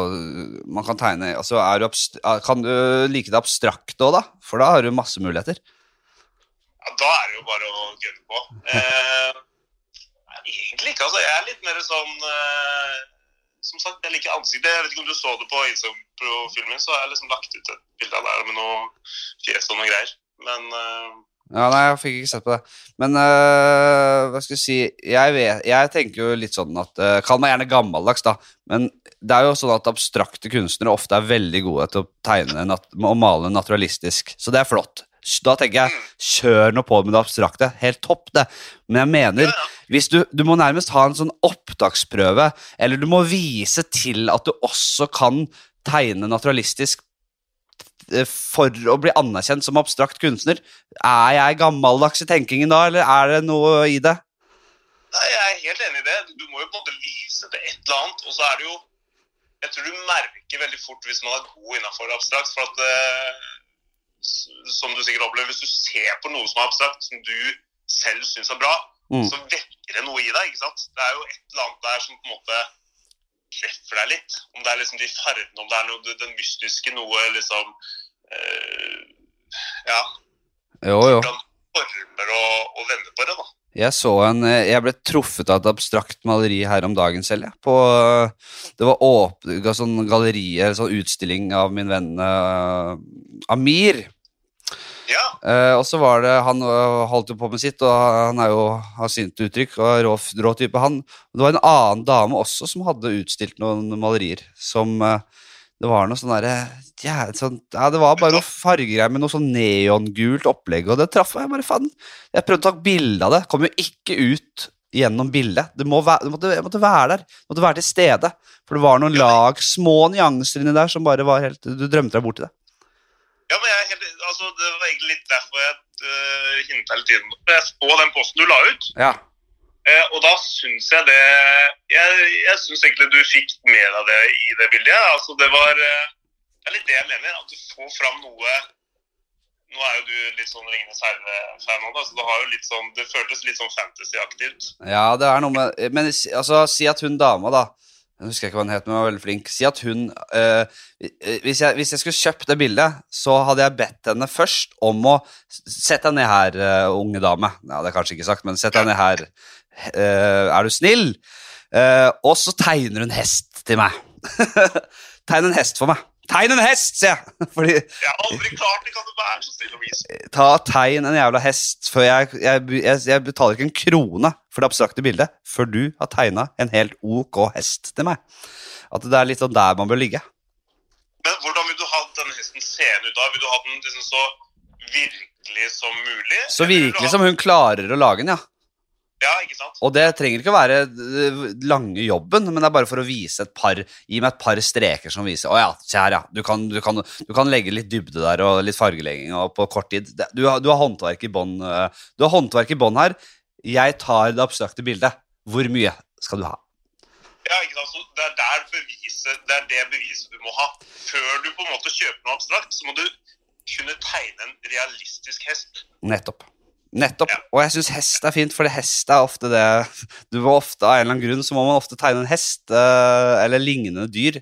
Man kan tegne altså, du Kan du like det abstrakt òg, da? For da har du masse muligheter. Ja, da er det jo bare å gønne på. Eh, egentlig ikke, altså. Jeg er litt mer sånn eh, Som sagt, jeg liker ansiktet. Jeg vet ikke om du så det på Instagram-profilen min, så har jeg liksom lagt ut et bilde av deg med noe fjes og noe greier. Men uh... Ja, nei, jeg fikk ikke sett på det. Men uh, hva skal jeg si Jeg, vet, jeg tenker jo litt sånn at uh, Kall meg gjerne gammeldags, da. Men det er jo sånn at abstrakte kunstnere ofte er veldig gode til å tegne og male naturalistisk. Så det er flott. Da tenker jeg kjør nå på med det abstrakte. Helt topp, det. Men jeg mener hvis du, du må nærmest ha en sånn opptaksprøve, eller du må vise til at du også kan tegne naturalistisk eh, for å bli anerkjent som abstrakt kunstner. Er jeg gammeldags i tenkingen da, eller er det noe i det? Nei, jeg er helt enig i det. Du må jo på en måte vise til et eller annet. Og så er det jo Jeg tror du merker veldig fort hvis man er god innafor abstrakt. For at eh, Som du sikkert opplever, hvis du ser på noe som er abstrakt, som du selv syns er bra, Mm. så vekker det noe i deg. ikke sant? Det er jo et eller annet der som på en måte treffer deg litt. Om det er liksom de fargene, om det er noe, den mystiske, noe liksom øh, Ja, Jo, jo. hvordan former og, og vender på det, da. Jeg så en eh, Jeg ble truffet av et abstrakt maleri her om dagen selv, jeg. På, det var åp, sånn galleri, sånn utstilling av min venn uh, Amir. Eh, og så var det Han øh, holdt jo på med sitt, og han er jo har sint uttrykk og rå, rå type, han. Det var en annen dame også som hadde utstilt noen malerier som uh, Det var noe sånn derre ja, sånn, ja, det var bare noe fargegreier med noe sånn neongult opplegg, og det traff meg. bare faen. Jeg prøvde å ta bilde av det, kom jo ikke ut gjennom bildet. Det, må være, det måtte, måtte være der, det måtte være til stede. For det var noen lag, små nyanser inni der som bare var helt Du drømte deg bort i det. Ja, men jeg er helt, egentlig litt derfor jeg uh, hinta litt inn. Jeg så den posten du la ut, Ja. Uh, og da syns jeg det Jeg, jeg syns egentlig du fikk mer av det i det bildet. Altså, det var uh, Det er litt det jeg mener. At du får fram noe Nå er jo du litt sånn Ringenes herre-fan nå, så det har jo litt sånn Det føltes litt sånn fantasy-aktig ut. Ja, det er noe med Men altså, si at hun dama, da Jeg husker ikke hva hun het, men hun var veldig flink. Si at hun øh, hvis, jeg, hvis jeg skulle kjøpt det bildet, så hadde jeg bedt henne først om å Sett deg ned her, eh, unge dame. Det er kanskje ikke sagt, men sett deg ned her. Eh, er du snill? Og så tegner hun hest til meg. Tegn en hest for meg. Tegn en hest, sier jeg! Fordi Jeg har aldri klart det, kan du være så snill å vise? ta tegn en jævla hest før jeg, jeg, jeg, jeg betaler ikke en krone for det abstrakte bildet før du har tegna en helt ok hest til meg. At det er litt sånn der man bør ligge. Men hvordan vil du ha denne hesten seende ut da? Vil du ha den liksom så virkelig som mulig? Så virkelig som hun klarer å lage den, ja. Ja, ikke sant? Og det trenger ikke å være øh, lange jobben, men det er bare for å vise et par Gi meg et par streker som viser Å ja, se her, ja. Du kan, du, kan, du kan legge litt dybde der og litt fargelegging og på kort tid. Du har, du har håndverk i bånn øh, Du har håndverk i bånn her. Jeg tar det abstrakte bildet. Hvor mye skal du ha? Ja, ikke sant? Så det er der beviset, det er det beviset du må ha. Før du på en måte kjøper noe abstrakt, så må du kunne tegne en realistisk hest. Nettopp. Nettopp. Ja. Og jeg syns hest er fint, for hest er ofte det Du må ofte, Av en eller annen grunn så må man ofte tegne en hest uh, eller lignende dyr.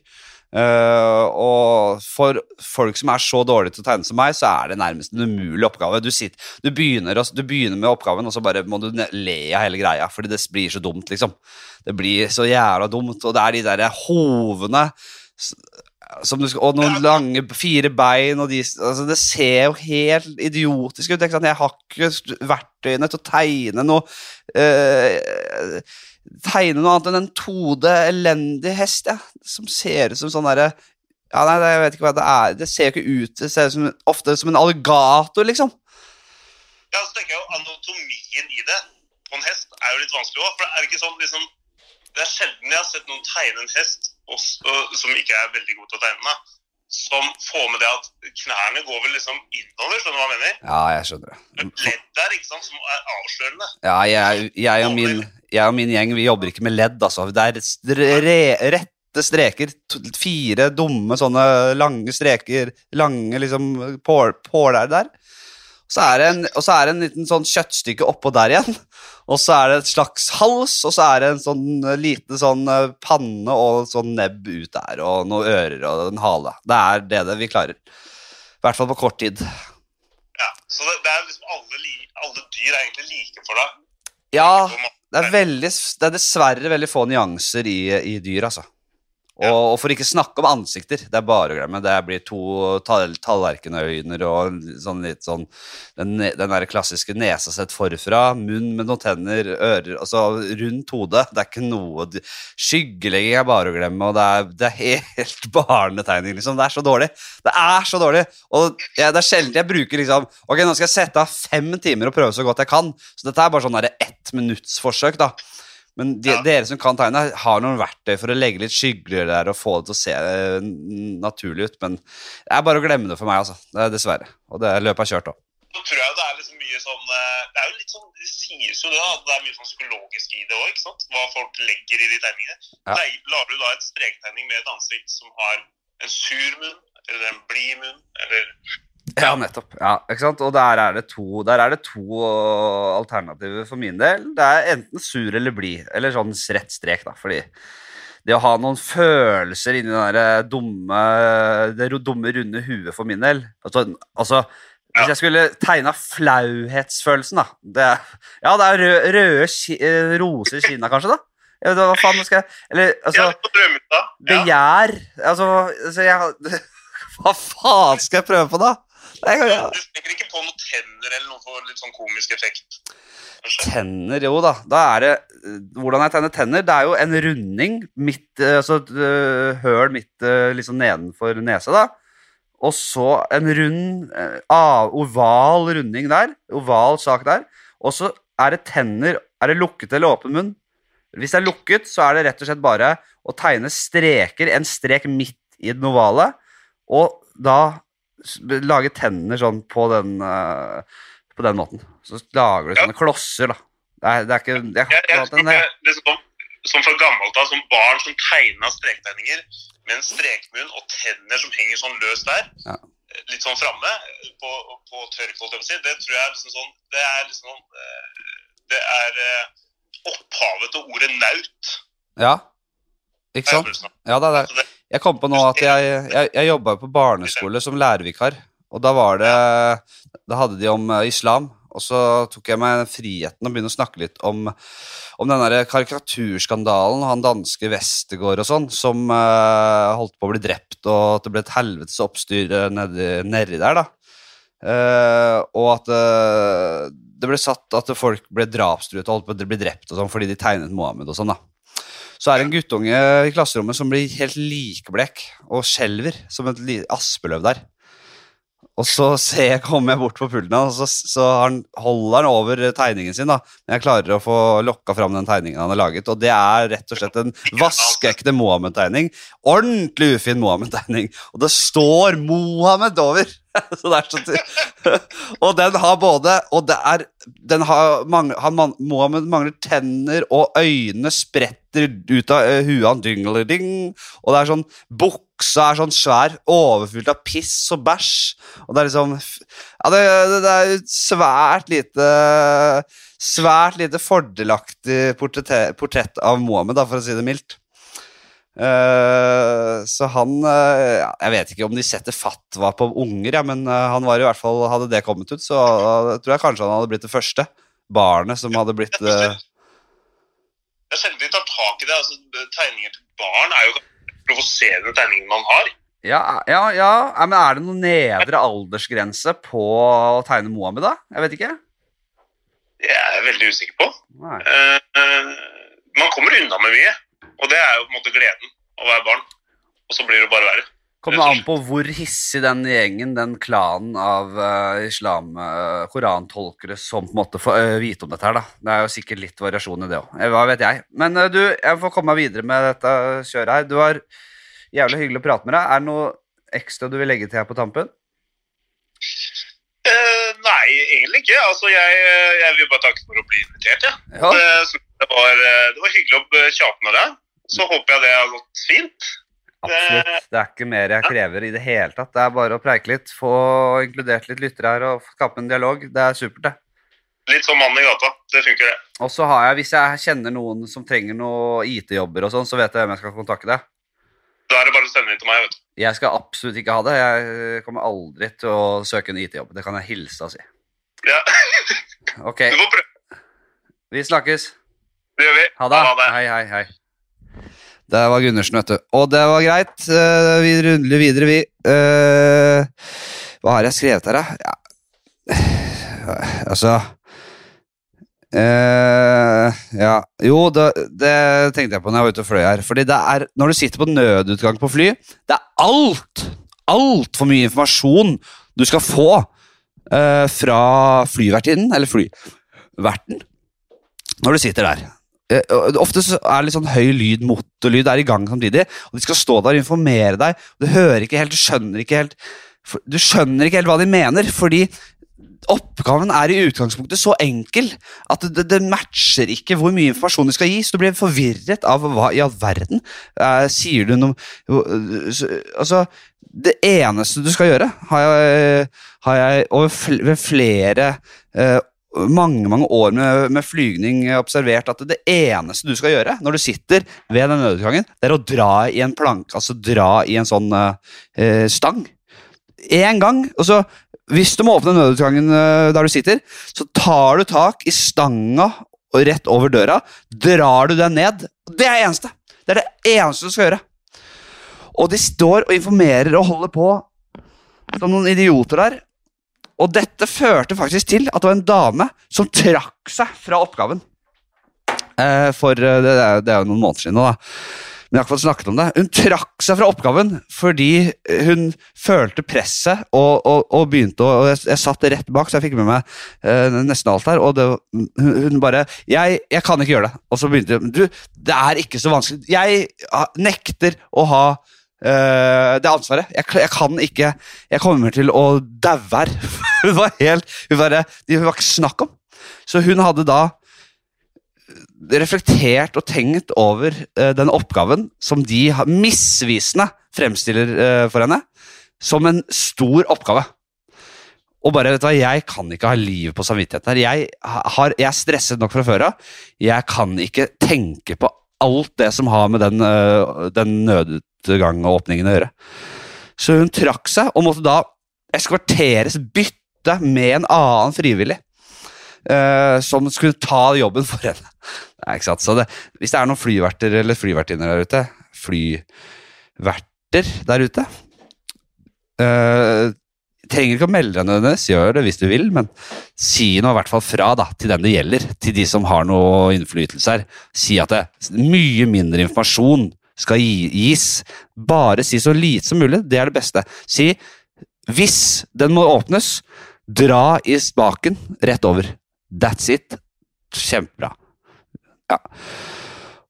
Uh, og for folk som er så dårlige til å tegne som meg, så er det nærmest en umulig oppgave. Du, sitter, du, begynner, du begynner med oppgaven, og så bare må du le av hele greia, fordi det blir så dumt, liksom. Det blir så jævla dumt, og det er de derre hovene skal, og noen lange fire bein og de, altså Det ser jo helt idiotisk ut. Jeg har ikke verktøyene til å tegne noe eh, Tegne noe annet enn en tode, elendig hest, ja, som ser ut som sånn derre ja, nei, jeg vet ikke hva det er. Det ser jo ikke ut Det ser ut som, ofte som en alligator, liksom. Ja, så tenker jeg jo Anatomien i det på en hest er jo litt vanskelig òg. For det er ikke sånn liksom Det er sjelden jeg har sett noen tegne en hest som ikke er veldig god til å tegne, som får med det at knærne går vel liksom innover, skjønner du hva jeg mener? Ja, jeg skjønner det. Det et ledd der ikke sant, som er avslørende. Ja, jeg, jeg, og min, jeg og min gjeng vi jobber ikke med ledd, altså. Det er stre, rette streker. Fire dumme sånne lange streker. Lange liksom påler der. Så er det en, og så er det en liten sånn kjøttstykke oppå der igjen. Og så er det et slags hals, og så er det en sånn liten sånn eh, panne og sånn nebb ut der, og noen ører og en hale. Det er det, det vi klarer. I hvert fall på kort tid. Ja, Så det, det er liksom alle, li, alle dyr er egentlig like for deg. Ja. Det er, veldig, det er dessverre veldig få nyanser i, i dyr, altså. Og, og for ikke snakke om ansikter. Det er bare å glemme. Det blir to tall, tallerkenøyne og sånn litt sånn Den, den der klassiske nesa sett forfra, munn med noen tenner, ører Altså rundt hodet. Det er ikke noe Skyggelegging er bare å glemme, og det er, det er helt barnetegning, liksom. Det er så dårlig. Det er så dårlig! Og jeg, det er sjelden jeg bruker liksom Ok, nå skal jeg sette av fem timer og prøve så godt jeg kan. Så dette er bare sånn ett minutts forsøk, da. Men de, Ja. dere som kan tegne, har noen verktøy for å legge litt skygger der og få det til å se eh, naturlig ut. Men det er bare å glemme det for meg, altså. Det er dessverre. Og det løpet er kjørt òg. Så tror jeg det er liksom mye sånn eh, Det er jo litt sånn Det sies jo det, at det er mye sånn psykologisk i det òg, ikke sant? Hva folk legger i de tegningene. Ja. Nei, Lager du da et strektegning med et ansikt som har en sur munn, eller en blid munn, eller Ja, nettopp. Ja, ikke sant? Og der er det to, der er det to øh, alternativer for min del. Det er enten sur eller blid, eller sånn rett strek, da. Fordi det å ha noen følelser inni det dumme, det dumme, runde huet for min del Altså, altså hvis jeg skulle tegna flauhetsfølelsen, da det Ja, det er røde, røde ki, eh, roser i kinna, kanskje, da? Jeg vet, hva faen skal jeg Eller altså. Begjær. Altså, altså jeg, Hva faen skal jeg prøve på, da? Nei, ja. Du legger ikke på noen tenner eller noe for litt sånn komisk effekt. Kanskje. Tenner, jo da. Da er det eh, Hvordan jeg tegner tenner, det er jo en runding midt, eh, altså et eh, høl midt liksom nedenfor nesa, da. Og så en rund, oval runding der. Oval sak der. Og så er det tenner Er det lukket eller åpen munn? Hvis det er lukket, så er det rett og slett bare å tegne streker, en strek midt i den ovale, og da lage tenner sånn på den uh, på den måten. Så lager du Ja. sånne klosser, da. Det er, det er ikke jeg, har ikke hatt en, det, er sånn, som fra gammelt av, som barn som tegna strektegninger med en strekmunn og tenner som henger sånn løst der, Ja. litt sånn framme på, på si, det tror jeg er liksom sånn Det er liksom sånn eh, Det er eh, opphavet til ordet naut. Ja. Ikke sant? Ja, det er det. Jeg kom på nå at jeg, jeg, jeg jobba på barneskole som lærervikar. Og da var det Da hadde de om eh, islam. Og så tok jeg meg friheten å begynne å snakke litt om, om den karikaturskandalen, han danske Westergård og sånn, som uh, holdt på å bli drept, og at det ble et helvetes oppstyr eh, nedi, nedi der, da. Uh, og at uh, det ble satt at folk ble drapstruet og holdt på å bli drept og sånn fordi de tegnet Mohammed og sånn, da. Så er det en guttunge i klasserommet som blir helt likblek og skjelver som et aspeløv der. Og så jeg, kommer jeg bort på pulten hans, og så, så han, holder han over tegningen sin. da. Men jeg klarer å få lokka fram den tegningen han har laget, og det er rett og slett en vaskeekte Mohammed-tegning. Ordentlig ufin Mohammed-tegning. Og det står Mohammed over! så det er så Og den har både Og det er den har mange, han, man- Mohammed mangler tenner, og øynene spretter ut av uh, huet han. Og det er sånn Buksa er sånn svær, overfylt av piss og bæsj. Og det er liksom Ja, det, det er svært lite Svært lite fordelaktig portrett, portrett av Mohammed, da, for å si det mildt. Eh, så han eh, Jeg vet ikke om de setter fatwa på unger, ja, men eh, han var i hvert fall hadde det kommet ut, så tror jeg kanskje han hadde blitt det første barnet som hadde blitt Jeg sjelden de tar tak i det. altså Tegninger til barn er jo provoserende tegninger man har. ja, ja, ja, men er det noen nedre aldersgrense på å tegne Mohammed, da? Jeg vet ikke. Det er jeg veldig usikker på. Nei. Man kommer unna med mye, og det er jo på en måte gleden å være barn. Og så blir det bare verre. Kommer an på hvor hissig den gjengen, den klanen av uh, islam, uh, korantolkere, som på en måte får uh, vite om dette her, da. Det er jo sikkert litt variasjon i det òg. Hva vet jeg. Men uh, du, jeg får komme meg videre med dette kjøret her. Du var jævlig hyggelig å prate med deg. Er det noe ekstra du vil legge til her på tampen? Nei, egentlig ikke. Altså, jeg, jeg vil bare takke for å bli invitert. Ja. Ja. Det, det, var, det var hyggelig å tjate med deg. Så håper jeg det har gått fint. Absolutt. Det er ikke mer jeg krever i det hele tatt. Det er bare å preike litt, få inkludert litt lyttere her og skape en dialog. Det er supert, det. Litt som mannen i gata. Det funker, det. Og så har jeg, hvis jeg kjenner noen som trenger noe IT-jobber og sånn, så vet jeg hvem jeg skal kontakte deg. Da er det bare å sende det til meg. vet du. Jeg skal absolutt ikke ha det. Jeg kommer aldri til å søke en IT-jobb. Det kan jeg hilse og si. Ja, Ok, Du får prøve. vi snakkes. Det gjør vi. Ha det. Ha det. Hei, hei, hei. Det var Gundersen, vet du. Og det var greit. Eh, vi runder videre, vi. Eh, hva har jeg skrevet her, da? Ja. Altså uh, Ja. Jo, det, det tenkte jeg på når jeg var ute og fløy her. Fordi det er, når du sitter på nødutgang på fly, det er alt, altfor mye informasjon du skal få uh, fra flyvertinnen, eller flyverten, når du sitter der. Eh, Ofte så er det litt sånn høy lyd, motorlyd er i gang samtidig, og de skal stå der og informere deg. og Du hører ikke helt, du skjønner ikke helt Du skjønner ikke helt hva de mener, fordi oppgaven er i utgangspunktet så enkel at det, det, matcher ikke hvor mye informasjon du skal gi, så du blir forvirret av hva i all verden eh, sier du noe eh, så- Altså, det eneste du skal gjøre, har jeg, har jeg over flere eh, mange mange år med, med flygning observert at det eneste du skal gjøre når du sitter ved den nødutgangen, det er å dra i en plank, altså dra i en sånn eh, stang. Én gang. og så Hvis du må åpne nødutgangen eh, der du sitter, så tar du tak i stanga rett over døra, drar du den ned. Det er det eneste. Det er det eneste du skal gjøre. Og de står og informerer og holder på som noen idioter der. Og dette førte faktisk til at det var en dame som trakk seg fra oppgaven. Eh, for eh, det, det er jo noen måneder siden nå, da. Men jeg har ikke snakket om det. Hun trakk seg fra oppgaven fordi hun følte presset og, og, og begynte å og jeg, jeg satt rett bak, så jeg fikk med meg eh, nesten alt her. Og det, hun, hun bare jeg, 'Jeg kan ikke gjøre det.' Og så begynte hun. Du, det er ikke så vanskelig. Jeg ah, nekter å ha det ansvaret. Jeg, jeg kan ikke Jeg kommer til å daue her. hun var helt Hun var, Det var ikke snakk om. Så hun hadde da reflektert og tenkt over uh, den oppgaven som de misvisende fremstiller uh, for henne, som en stor oppgave. Og bare, vet du hva, Jeg kan ikke ha livet på samvittigheten her. Jeg, har, jeg er stresset nok fra før av. Jeg kan ikke tenke på alt det som har med den, uh, den nødutgang-åpningen å gjøre. Så hun trakk seg og måtte da eskorteres, bytte med en annen frivillig. Uh, som skulle ta jobben for henne. Nei, ikke sant? Så det, hvis det er noen flyverter eller flyvertinner der ute, flyverter der ute uh, Trenger ikke å melde deg nødvendigvis, gjør det hvis du vil, men si noe i hvert fall fra da, til den det gjelder, til de som har noe innflytelse her. Si at det er mye mindre informasjon skal gis. Bare si så lite som mulig, det er det beste. Si hvis den må åpnes, dra i spaken rett over. That's it. Kjempebra. Ja.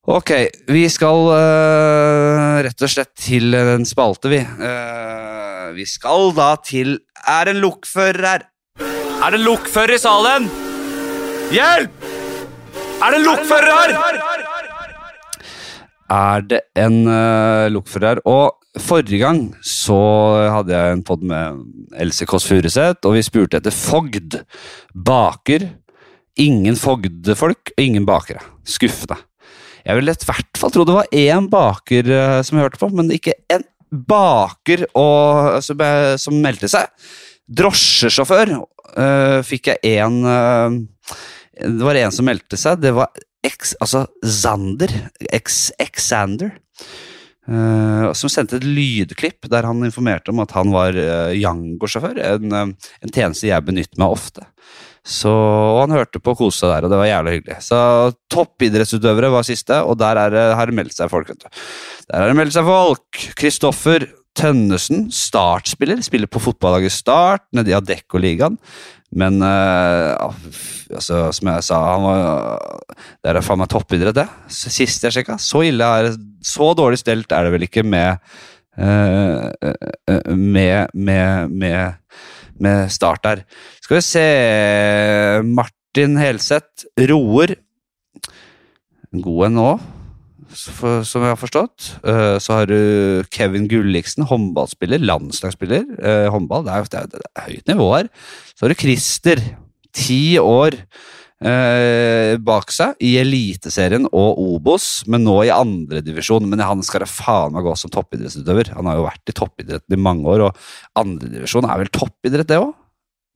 Ok, vi skal uh, rett og slett til en spalte, vi. Uh, vi skal da til Er det en lokfører her? Er det en lokfører i salen? Hjelp! Er det en lokfører her? Er det en uh, lokfører her? Og forrige gang så hadde jeg en pod med Else Kåss Furuseth, og vi spurte etter fogd. Baker. Ingen fogdefolk og ingen bakere. Skuffende. Jeg ville i hvert fall tro det var én baker uh, som hørte på, men ikke en baker og, som, eh, som meldte seg. Drosjesjåfør uh, fikk jeg én Det var en som meldte seg. Det var X, altså Zander. X, Xander. Uh, som sendte et lydklipp der han informerte om at han var uh, Yango-sjåfør. En, uh, en, tjeneste jeg benytter meg ofte. Så, og han hørte på og seg der, og det var jævlig hyggelig. Så toppidrettsutøvere var siste, og der er, har det meldt seg folk. Der har det meldt seg folk. Kristoffer Tønnesen, startspiller, spiller på fotballaget Start nede i Adecco-ligaen. Men uh, altså, som jeg sa, han var, det er faen meg toppidrett, det. Sist jeg sjekka. Så ille er Så dårlig stelt er det vel ikke med uh, med, med, med, med start der. Skal vi se Martin Helseth roer. God en nå som jeg har forstått. Så har du Kevin Gulliksen, håndballspiller, landslagsspiller. Håndball, det er, er høyt nivå her. Så har du Christer, ti år eh, bak seg i Eliteserien og Obos, men nå i andredivisjon. Men han skal da faen meg gå som toppidrettsutøver. Han har jo vært i toppidretten i mange år, og andredivisjon er vel toppidrett, det òg?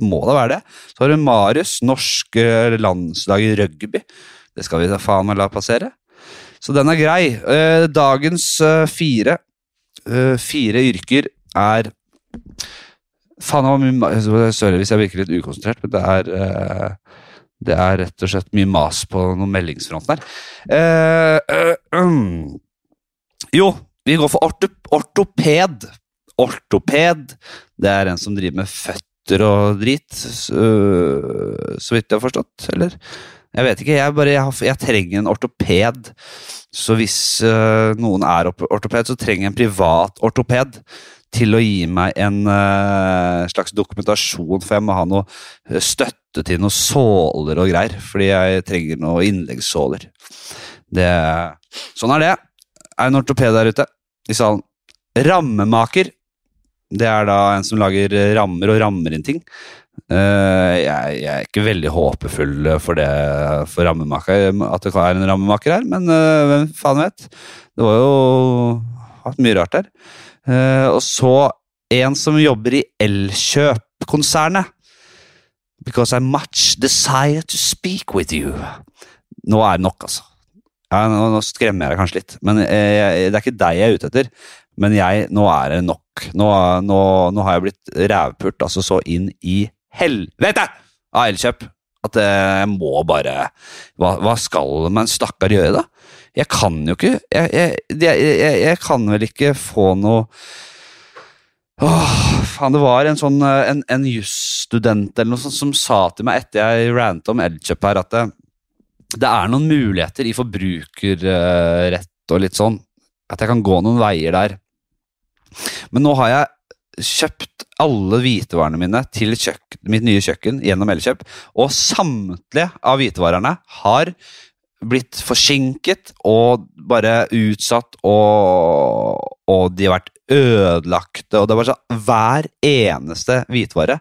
Må da være det. Så har du Marius, norsk landslag i rugby. Det skal vi da faen meg la passere. Så den er grei. Dagens fire, fire yrker er Faen, mye Sorry hvis jeg virker litt ukonsentrert, men det er det er rett og slett mye mas på noen meldingsfronten her. Jo, vi går for orto, ortoped. Ortoped, det er en som driver med føtter og drit, så, så vidt jeg har forstått, eller? Jeg vet ikke, jeg, bare, jeg, har, jeg trenger en ortoped. Så hvis uh, noen er ortoped, så trenger jeg en privat ortoped til å gi meg en uh, slags dokumentasjon, for jeg må ha noe støtte til noen såler og greier. Fordi jeg trenger noen innleggssåler. Det, sånn er det. Er en ortoped der ute i salen. Rammemaker. Det er da en som lager rammer og rammer inn ting. Uh, jeg, jeg, er ikke veldig håpefull for det for rammemaker, at det er en rammemaker her, men uh, hvem faen vet? Det var jo hatt mye rart der. Uh, og så en som jobber i Elkjøp-konsernet. Because I much desire to speak with you. Nå er det nok, altså. Ja, nå, nå, skremmer jeg deg kanskje litt, men jeg, det er ikke deg jeg er ute etter. Men jeg, nå er det nok. Nå, nå, nå har jeg blitt rævpult altså så inn i helvete av Elkjøp at jeg må bare hva, hva, skal man stakkar gjøre, da? Jeg kan jo ikke Jeg, jeg, jeg, jeg kan vel ikke få noe Åh, faen, det var en sånn En, en jusstudent eller noe sånt som sa til meg etter jeg rantet om Elkjøp her, at det, det er noen muligheter i forbrukerrett og litt sånn. At jeg kan gå noen veier der. Men nå har jeg kjøpt alle hvitevarene mine til kjøkken, mitt nye kjøkken gjennom Elkjøp, og samtlige av hvitevarene har blitt forsinket og bare utsatt, og, og de har vært ødelagte. Og det er bare sånn Hver eneste hvitvare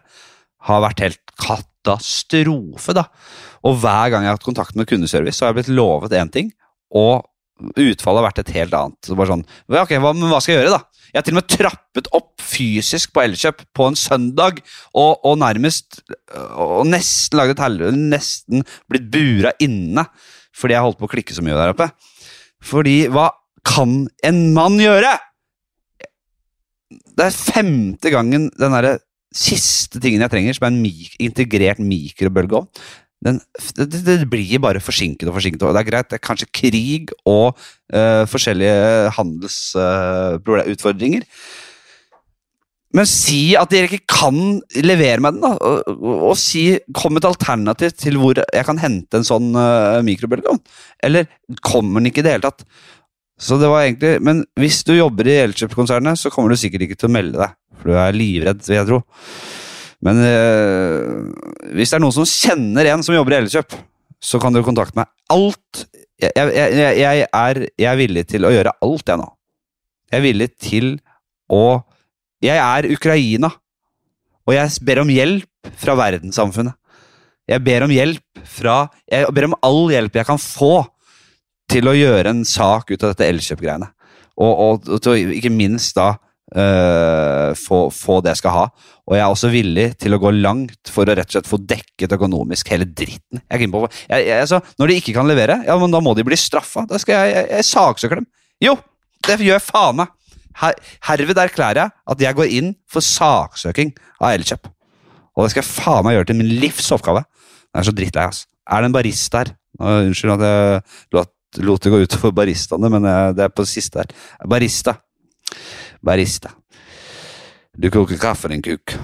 har vært helt katastrofe, da. Og hver gang jeg har hatt kontakt med kundeservice, så har jeg blitt lovet én ting, og utfallet har vært et helt annet. Så bare sånn, ok, hva, hva skal jeg gjøre, da? Jeg har til og med trappet opp fysisk på Elkjøp på en søndag, og, og nærmest Og nesten lagd et helvete, nesten blitt bura inne fordi jeg holdt på å klikke så mye der oppe. Fordi hva kan en mann gjøre? Det er femte gangen den derre siste tingen jeg trenger, som er en mik integrert mikrobølgeovn. Den, det, det blir bare forsinket og forsinket. og Det er greit, det er kanskje krig og uh, forskjellige handelsutfordringer. Men si at dere ikke kan levere meg den, da. Og, og, si, kom et alternativ til hvor jeg kan hente en sånn uh, mikrobølgeovn. Eller kommer den ikke i det hele tatt? Så det var egentlig, Men hvis du jobber i Elkjøp-konsernet, så kommer du sikkert ikke til å melde deg. For du er livredd, vil jeg tro. Men uh, hvis det er noen som kjenner en som jobber i Elkjøp, så kan dere kontakte meg. Alt jeg, jeg, jeg, er, jeg er villig til å gjøre alt, jeg nå. Jeg er villig til å jeg er Ukraina, og jeg ber om hjelp fra verdenssamfunnet. Jeg ber om hjelp fra Jeg ber om all hjelp jeg kan få til å gjøre en sak ut av dette Elkjøp-greiene. Og, og, og, ikke minst da uh, få, få, det jeg skal ha. Og jeg er også villig til å gå langt for å rett og slett få dekket økonomisk hele dritten. Jeg jeg, jeg, altså, når de ikke kan levere, ja, men da må de bli straffa. Da skal jeg, jeg, jeg saksøke dem. Jo, det gjør faen meg. Her, herved erklærer jeg at jeg går inn for saksøking av Elkjøp. Og det skal jeg faen meg gjøre til min livs oppgave. Det er så drittlei, ass. Er det en barista her? Unnskyld at jeg lot, lot det gå utover baristaene, men det er på siste her. Barista. Barista. Du koker kaffe, din kuk.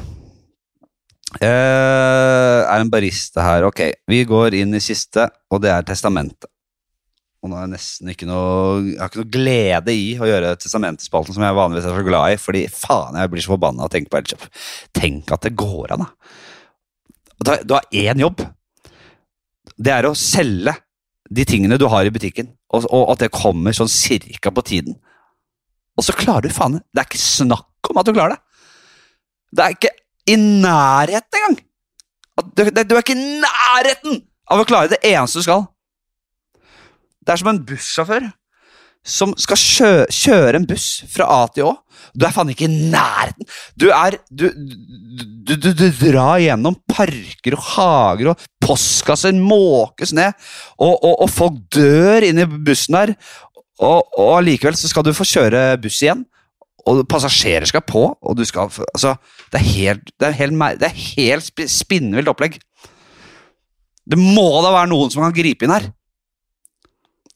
Uh, er en barista her. Ok, vi går inn i siste, og det er testamentet. Og nå har jeg nesten ikke noe Jeg har ikke noe glede i å gjøre testamentespalten som jeg vanligvis er så glad i, fordi faen, jeg blir så forbanna av å tenke på Elkjøp. Tenk at det går an, da. Du har én jobb. Det er å selge de tingene du har i butikken, og, og at det kommer sånn cirka på tiden. Og så klarer du faen Det er ikke snakk om at du klarer det. Det er ikke i nærheten engang! Du, du er ikke i nærheten av å klare det eneste du skal. Det er som en bussjåfør som skal kjø kjøre en buss fra A til Å. Du er faen ikke i nærheten! Du er Du, du, du, du drar gjennom parker og hager, og postkasser måkes ned, og, og, og folk dør inni bussen der, og, og allikevel så skal du få kjøre buss igjen. Og passasjerer skal på, og du skal Altså, det er helt, det er helt, det er helt spinnvilt opplegg. Det må da være noen som kan gripe inn her.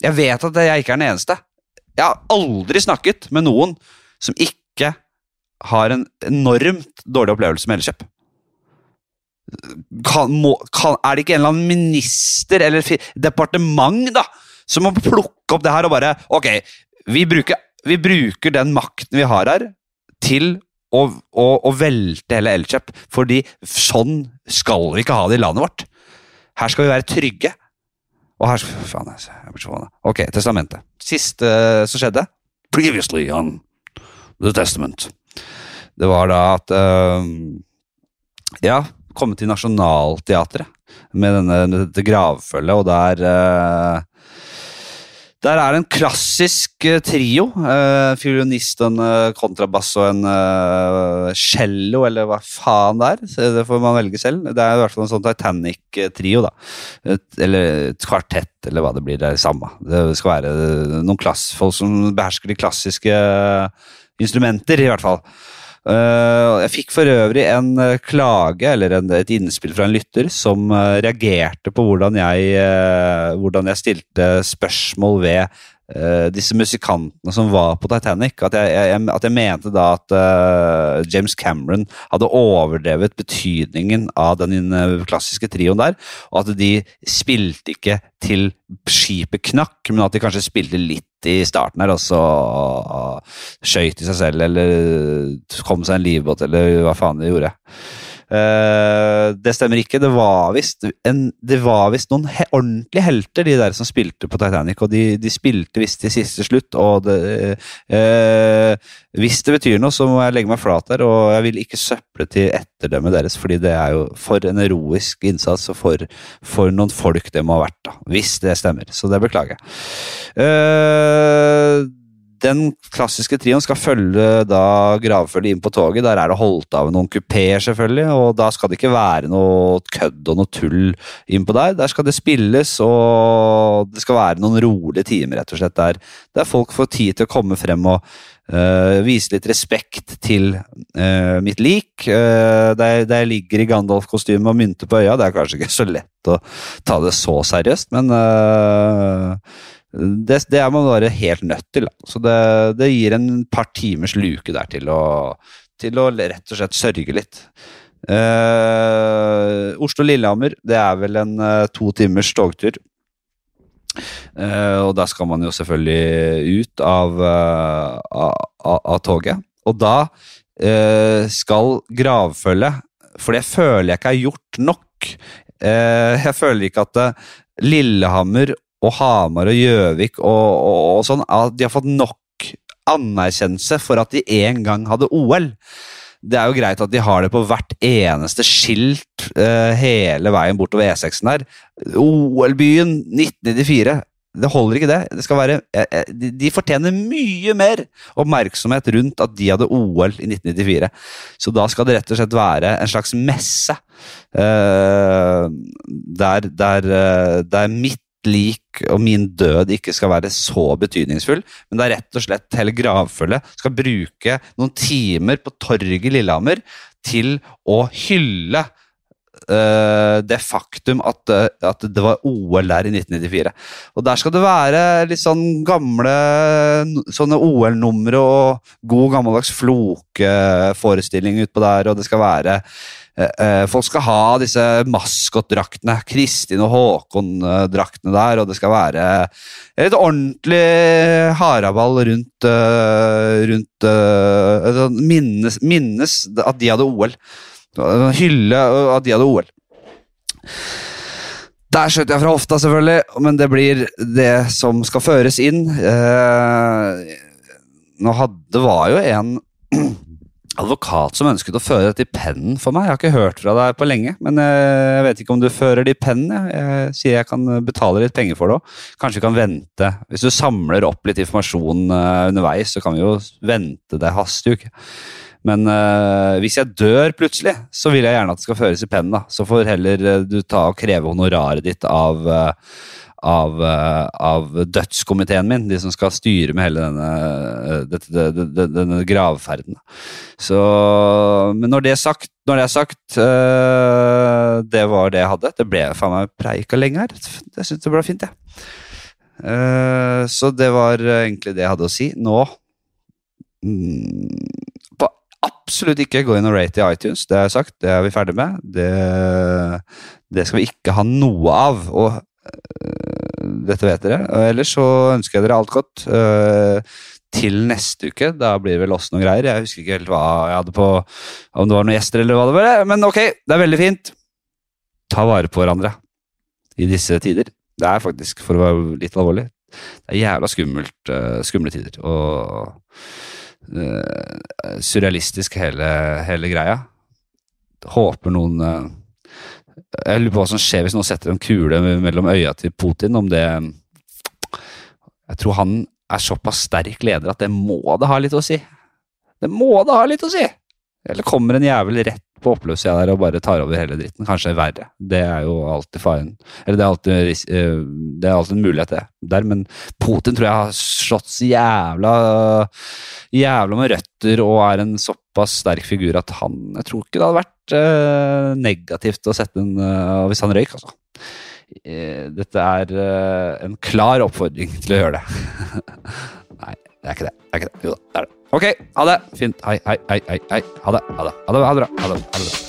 Jeg vet at jeg ikke er den eneste. Jeg har aldri snakket med noen som ikke har en enormt dårlig opplevelse med Elkjøp. Kan, må, kan, er det ikke en eller annen minister eller departement da, som må plukke opp det her og bare Ok, vi bruker, vi bruker den makten vi har her, til å, å, å velte hele Elkjøp. Fordi sånn skal vi ikke ha det i landet vårt. Her skal vi være trygge. Og her Faen, jeg blir så forbanna. Ok, testamentet. Siste uh, som skjedde Previously on The Testament. Det var da at uh, Ja, komme til Nationaltheatret med denne, dette gravfølget, og der uh, der er det en klassisk uh, trio. Uh, fiolinist, en uh, kontrabass og en uh, cello, eller hva faen det er. Det får man velge selv. Det er i hvert fall en sånn Titanic-trio, da. Et, eller et kvartett, eller hva det blir. Det er det samme. Det skal være noen folk som behersker de klassiske instrumenter, i hvert fall. Uh, jeg fikk for øvrig en uh, klage, eller et innspill fra en lytter, som uh, reagerte på hvordan jeg, hvordan jeg stilte spørsmål ved disse musikantene som var på Titanic. At jeg, jeg, at jeg mente da at James Cameron hadde overdrevet betydningen av den klassiske trioen der, og at de spilte ikke til skipet knakk, men at de kanskje spilte litt i starten her, og så skøyt de seg selv, eller kom seg en livbåt, eller hva faen de gjorde. Eh, det stemmer ikke. Det var visst noen he ordentlige helter, de der som spilte på Titanic. Og de, de spilte visst til siste slutt. Og det, uh, hvis det betyr noe, så må jeg legge meg flat der. Og jeg vil ikke søple til etterdømmet deres, fordi det er jo for en heroisk innsats og for, for noen folk det må ha vært. da, Hvis det stemmer. Så det beklager jeg. Eh, den klassiske trioen skal følge da gravfølget inn på toget. Der er det holdt av noen kupeer, selvfølgelig, og da skal det ikke være noe kødd og noe tull innpå der. Der skal det spilles, og det skal være noen rolige timer, rett og slett, der, der folk får tid til å komme frem og uh, vise litt respekt til uh, mitt lik. Uh, der, der jeg ligger i Gandalf-kostyme og mynte på øya. Det er kanskje ikke så lett å ta det så seriøst, men eh, det, det er man bare helt nødt til. Da. Så det, det gir en par timers luke der til å, til å rett og slett sørge litt. Uh, Oslo-Lillehammer, det er vel en uh, to timers togtur. Uh, og da skal man jo selvfølgelig ut av, av, av, toget. Og da skal gravfølget For det føler jeg ikke har gjort nok. Jeg føler ikke at eh, Lillehammer og Hamar og Gjøvik og, og, og sånn at de har fått nok anerkjennelse for at de en gang hadde OL. Det er jo greit at de har det på hvert eneste skilt uh, hele veien bortover E6-en der. OL-byen 1994. Det holder ikke, det. det være, eh, eh, de, fortjener mye mer oppmerksomhet rundt at de hadde OL i 1994. Så da skal det rett og slett være en slags messe. der, der, der mitt lik og min død ikke skal være så betydningsfull, men det er rett og slett hele gravfølget skal bruke noen timer på torget i Lillehammer til å hylle Uh, det faktum at, eh, at det var OL der i 1994. Og der skal det være litt sånn gamle sånne OL-numre og god gammeldags flokeforestilling utpå der, og det skal være Folk skal ha disse maskotdraktene, Kristin og Håkon-draktene der, og det skal være et ordentlig haraball rundt, eh, rundt eh, sånn minnes, minnes at de hadde OL. Hylle at de hadde OL. Der skjøt jeg fra hofta, selvfølgelig, men det blir det som skal føres inn. Eh, nå hadde, var jo en advokat som ønsket å føre dette i pennen for meg. Jeg har ikke hørt fra deg på lenge, men eh, jeg vet ikke om du fører det i pennen. Jeg, sier jeg kan betale litt penger for det òg. Kanskje vi kan vente. Hvis du samler opp litt informasjon eh, underveis, så kan vi jo vente. Det haster jo ikke. Men eh, hvis jeg dør plutselig, så vil jeg gjerne at det skal føres i pennen. da. Så får heller eh, du ta og kreve honoraret ditt av, eh, av, eh, av dødskomiteen min, de som skal styre med hele denne, eh, det- denne gravferden. Så, men når det sagt, når det er sagt eh, Det var det jeg hadde. Det ble faen meg preika lenge her. Jeg syns det ble fint, jeg. Eh, så det var egentlig det jeg hadde å si. Nå mm, på absolutt ikke gå inn og rate i iTunes, det har jeg sagt. Det er vi ferdig med. Det, det skal vi ikke ha noe av. Og dette vet dere. Og ellers så ønsker jeg dere alt godt. øh, til neste uke. Da blir det vel også noen greier. Jeg husker ikke helt hva jeg hadde på Om det var noen gjester eller hva det var. Men ok, det er veldig fint. Ta vare på hverandre i disse tider. Det er faktisk, for å være litt alvorlig, det er jævla skummelt, øh, skumle tider. Og uh, surrealistisk hele, hele greia. Håper noen øh, Jeg lurer på hva som skjer hvis noen setter en kule mellom øya til Putin. Om det Jeg tror han er såpass sterk leder at det må det ha litt å si. Det må det ha litt å si! Eller kommer en jævel rett på oppløpssida der og bare tar over hele dritten. Kanskje verre. Det er jo alltid faren. Eller det er alltid, eh, det er alltid en mulighet, det. Der, men Putin tror jeg har slått så jævla jævla med røtter og er en såpass sterk figur at han Jeg tror ikke det hadde vært eh, negativt å sette en eh, Hvis han røyk, altså. Dette er en klar oppfordring til å gjøre det. Nei, det er ikke det. det, er ikke det. Jo da, det er det. Ok, ha det. Fint. Hei, hei, hei. hei, hei. Ha det. Ha det. Ha det, ha det bra. Ha det, ha det bra.